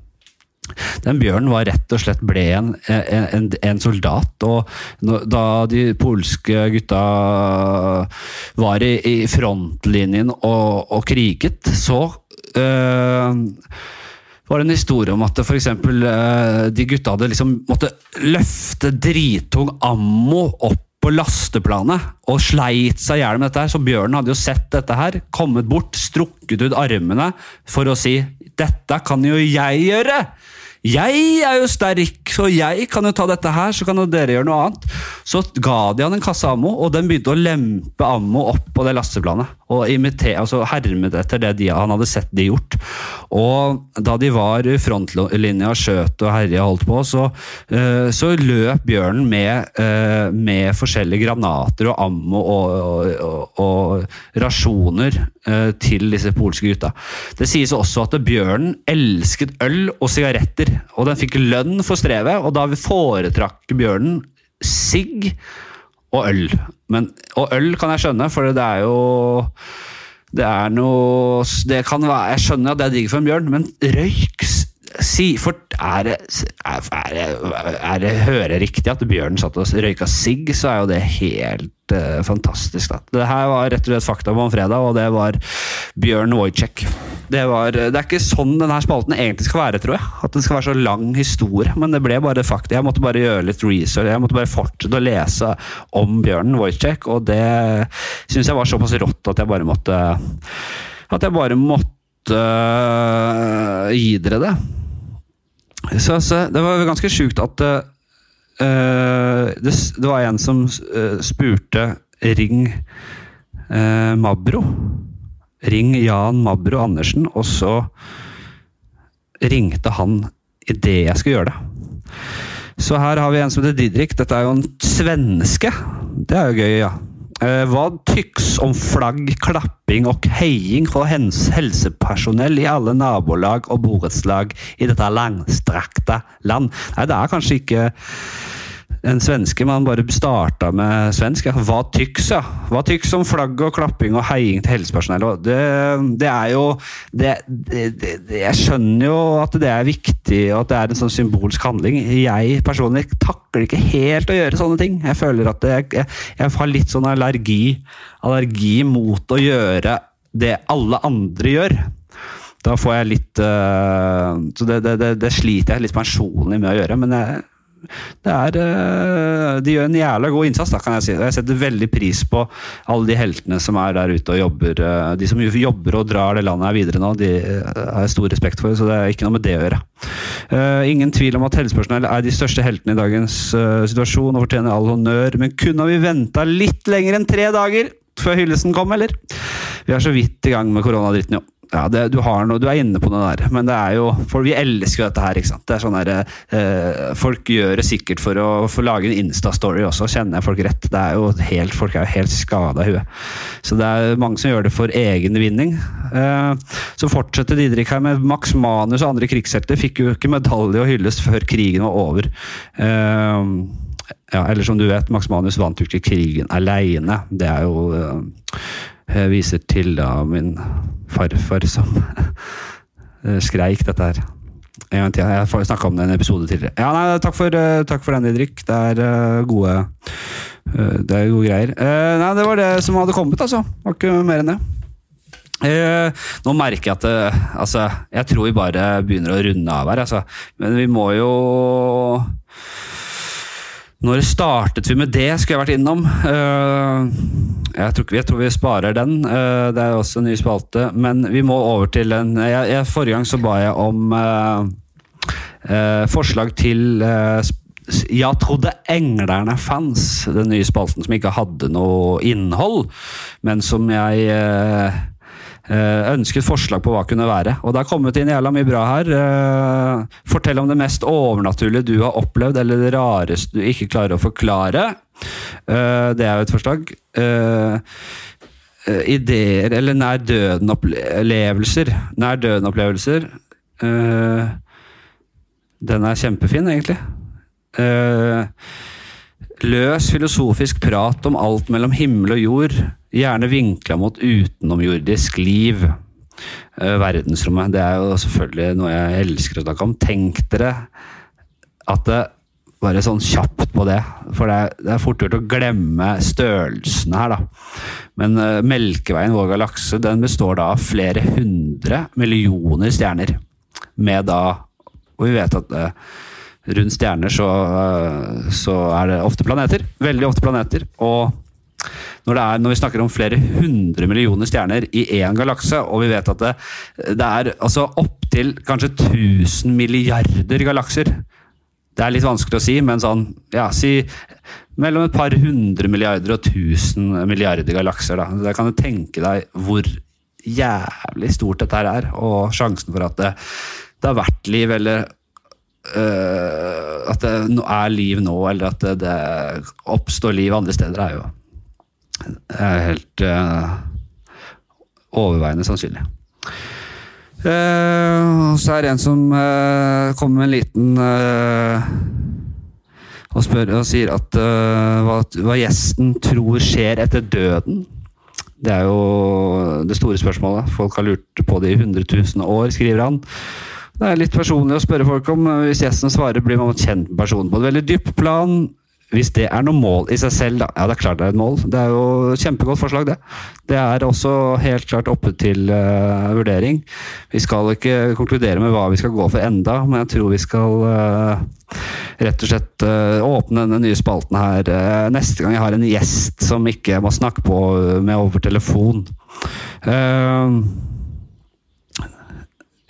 den bjørnen var rett og slett ble en, en, en, soldat, og da de polske gutta var i, i frontlinjen og, og kriget, så øh, var det en historie om at for eksempel, øh, de gutta hadde liksom måtte løfte drittung ammo opp på lasteplanet og sleit seg i hjel med dette. her, Så bjørnen hadde jo sett dette her, kommet bort, strukket ut armene for å si 'dette kan jo jeg gjøre'. Jeg er jo sterk, så jeg kan jo ta dette her, så kan jo dere gjøre noe annet. Så ga de han en kasse ammo, og den begynte å lempe ammo opp på det lasteplanet. Og imiter, altså hermet etter det de, han hadde sett de gjort. Og da de var i frontlinja skjøt og herja holdt på, så, eh, så løp bjørnen med, eh, med forskjellige granater og ammo og, og, og, og rasjoner eh, til disse polske gutta. Det sies også at bjørnen elsket øl og sigaretter, og den fikk lønn for strevet, og da foretrakk bjørnen sigg og øl. Men, og øl kan jeg skjønne, for det er jo det er noe det kan være, Jeg skjønner at det er digg for en bjørn, men røyk s- si, for er det, er, det, er det Hører riktig at Bjørn satt og røyka sigg, så er jo det helt uh, fantastisk. Da. Det her var rett og slett fakta en fredag, og det var Bjørn Wojciech. Det, var, det er ikke sånn denne spalten egentlig skal være, tror jeg. At den skal være så lang historie. Men det ble bare fakta. Jeg måtte bare gjøre litt research. Jeg måtte bare fortsette å lese om Bjørn Wojciech, og det syns jeg var såpass rått at jeg bare måtte At jeg bare måtte uh, gi dere det. Så, så det var ganske sjukt at uh, det, det var en som øh, spurte Ring uh, Mabro. Ring Jan Mabro Andersen, og så ringte han idet jeg skulle gjøre det. Så her har vi en som heter Didrik. Dette er jo en svenske. Det er jo gøy, ja. Eh, Hva tyks om flagg, klapping og heiing hens helsepersonell i alle nabolag og borettslag i dette langstrakte land? Nei, det er kanskje ikke en svenske, man bare starta med svensk. Hva tyks, ja. Hva tyks om flagg og klapping og heiing til helsepersonell? Det, det er jo det, det, Jeg skjønner jo at det er viktig, og at det er en sånn symbolsk handling. Jeg personlig takler ikke helt å gjøre sånne ting. Jeg føler at jeg, jeg, jeg har litt sånn allergi, allergi mot å gjøre det alle andre gjør. Da får jeg litt uh, Så det, det, det, det sliter jeg litt personlig med å gjøre. Men jeg, det er, øh, de gjør en jævla god innsats, da, kan jeg si. Jeg setter veldig pris på alle de heltene som er der ute og jobber. øh, De som jobber og drar det landet her videre nå, de øh, har jeg stor respekt for, så det er ikke noe med det å gjøre. Eh, ingen tvil om at helsepersonell er de største heltene i dagens situasjon og fortjener all honnør, men kunne vi venta litt lenger enn tre dager før hyllesten kom, eller? Vi er så vidt i gang med koronadritten, jo. Ja, det, du, har noe, du er inne på noe der, men det er jo For vi elsker jo dette her, ikke sant. Det er sånn der, eh, folk gjør det sikkert for å få lage en Insta-story også, kjenner jeg folk rett. Det er jo helt, folk er jo helt skada i huet. Så det er mange som gjør det for egen vinning. Eh, så fortsetter Didrik her med Max Manus og andre krigshelter. Fikk jo ikke medalje og hylles før krigen var over. Eh, ja, eller som du vet, Max Manus vant jo ikke krigen aleine. Det er jo eh, Jeg viser til da min farfar som eh, skreik dette her. En gang til. Jeg har snakka om det i en episode tidligere. Ja, nei, takk for, eh, takk for den, Didrik. Det er eh, gode Det er gode greier. Nei, det var det som hadde kommet, altså. Det var ikke mer enn det. Nå merker jeg at det, altså, Jeg tror vi bare begynner å runde av her, altså. Men vi må jo Når startet vi med det, skulle jeg vært innom. Eh, jeg, tror, jeg tror vi sparer den. Eh, det er også en ny spalte. Men vi må over til en jeg, jeg, Forrige gang så ba jeg om eh, eh, forslag til eh, Jeg trodde englerne fans, den nye spalten som ikke hadde noe innhold, men som jeg eh, eh, ønsket forslag på hva kunne være. Og det har kommet inn jævla mye bra her. Eh, fortell om det mest overnaturlige du har opplevd, eller det rareste du ikke klarer å forklare. Eh, det er jo et forslag. Ideer eller nær døden-opplevelser. Nær døden-opplevelser. Den er kjempefin, egentlig. Løs filosofisk prat om alt mellom himmel og jord, gjerne vinkla mot utenomjordisk liv. Eh, verdensrommet, det er jo selvfølgelig noe jeg elsker å snakke om. Tenk dere at det bare sånn kjapt på det, for det er, det er fort gjort å glemme størrelsen her, da. Men uh, Melkeveien, vår galakse, den består da av flere hundre millioner stjerner. Med da Og vi vet at eh, rundt stjerner så, så er det ofte planeter. Veldig ofte planeter. Og når, er, når vi snakker om flere hundre millioner stjerner i én galakse, og vi vet at det, det er altså opptil kanskje 1000 milliarder galakser Det er litt vanskelig å si, men sånn Ja, si mellom et par hundre milliarder og 1000 milliarder galakser. Da. Da kan du tenke deg hvor jævlig stort dette her er, og sjansen for at det, det har vært liv, eller øh, at det er liv nå, eller at det, det oppstår liv andre steder, er jo er helt uh, overveiende sannsynlig. Uh, så er det en som kommer med en liten og spør og sier at hva, hva gjesten tror skjer etter døden. Det er jo det store spørsmålet. Folk har lurt på det i 100 000 år, skriver han. Det er litt personlig å spørre folk om. Hvis gjesten svarer, blir man kjent med personen på et veldig dypt plan. Hvis det er noe mål i seg selv, da. Ja, det er klart det er et mål. Det er jo et kjempegodt forslag, det. Det er også helt klart oppe til uh, vurdering. Vi skal ikke konkludere med hva vi skal gå for enda, men jeg tror vi skal uh, rett og slett uh, åpne denne nye spalten her neste gang jeg har en gjest som ikke må snakke på med over telefon.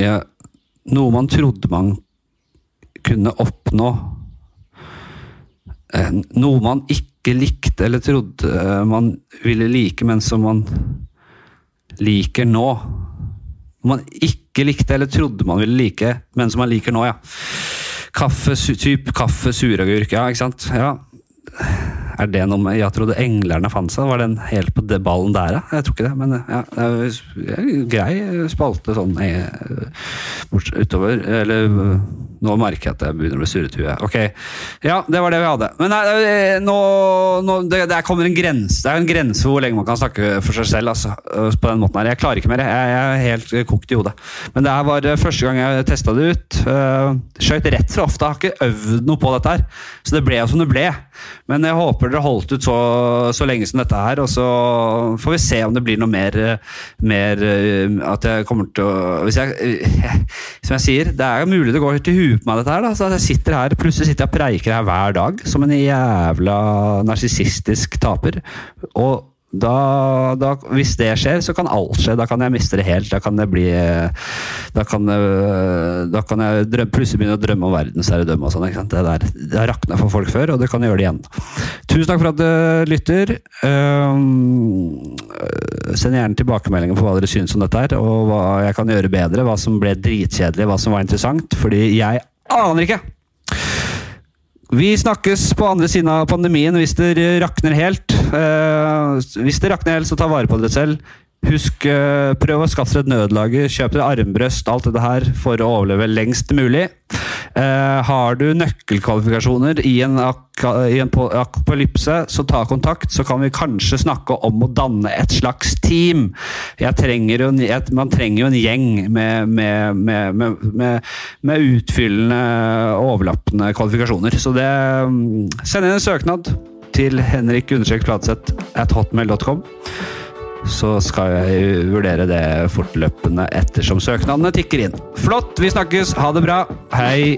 ja, noe man trodde man kunne oppnå Eh, noe man ikke likte eller trodde man ville like, men som man liker nå. Noe man ikke likte eller trodde man ville like, men som man liker nå, ja. Kaffe, typ kaffe, suragurk, ja, ikke sant. Ja. Er det noe med Jeg trodde englerne fant seg. Var den helt på ballen der, da? Jeg tror ikke det, men ja, det er grei spalte sånn eh, utover. Eller nå merker jeg at jeg begynner å bli surretue. Ok, ja, det var det vi hadde. Men nei, nå, nå det, det, kommer en grense Det er en grense hvor lenge man kan snakke for seg selv. Altså, på den måten her. Jeg klarer ikke mer. Jeg, jeg er helt kokt i hodet. Men det her var første gang jeg testa det ut. Uh, Skøyt rett fra hofta. Har ikke øvd noe på dette her. Så det ble jo som det ble. Men jeg håper dere holdt ut så, så, lenge som dette her, og så får vi se om det blir noe mer, mer At jeg kommer til å hvis jeg, Som jeg sier, det er mulig det går til huet på meg, dette her. Da. Så jeg sitter her, Plutselig sitter jeg og preiker her hver dag som en jævla narsissistisk taper. Og da, da, hvis det skjer, så kan alt skje. Da kan jeg miste det helt. Da kan jeg bli Da kan, da kan jeg drømme, plutselig begynne å drømme om verdensherredømme og sånn. Det, der, det har rakna for folk før, og det kan gjøre det igjen. Tusen takk for at du lytter. Um, send gjerne tilbakemeldinger på hva dere syns om dette her, og hva jeg kan gjøre bedre. Hva som ble dritkjedelig, hva som var interessant. Fordi jeg aner ikke! Vi snakkes på andre siden av pandemien hvis det rakner helt. Uh, hvis det rakner helt, så ta vare på dere selv. Husk, uh, prøv å skaffe dere et nødlager. Kjøp dere armbrøst, alt dette her, for å overleve lengst mulig. Uh, har du nøkkelkvalifikasjoner i en, i en apokalypse, så ta kontakt, så kan vi kanskje snakke om å danne et slags team. Trenger jo, man trenger jo en gjeng med, med, med, med utfyllende, overlappende kvalifikasjoner. Så det um, Send inn en søknad til Henrik Pladseth at hotmail.com så skal jeg vurdere det fortløpende ettersom søknadene tikker inn. Flott, vi snakkes. Ha det bra. Hei.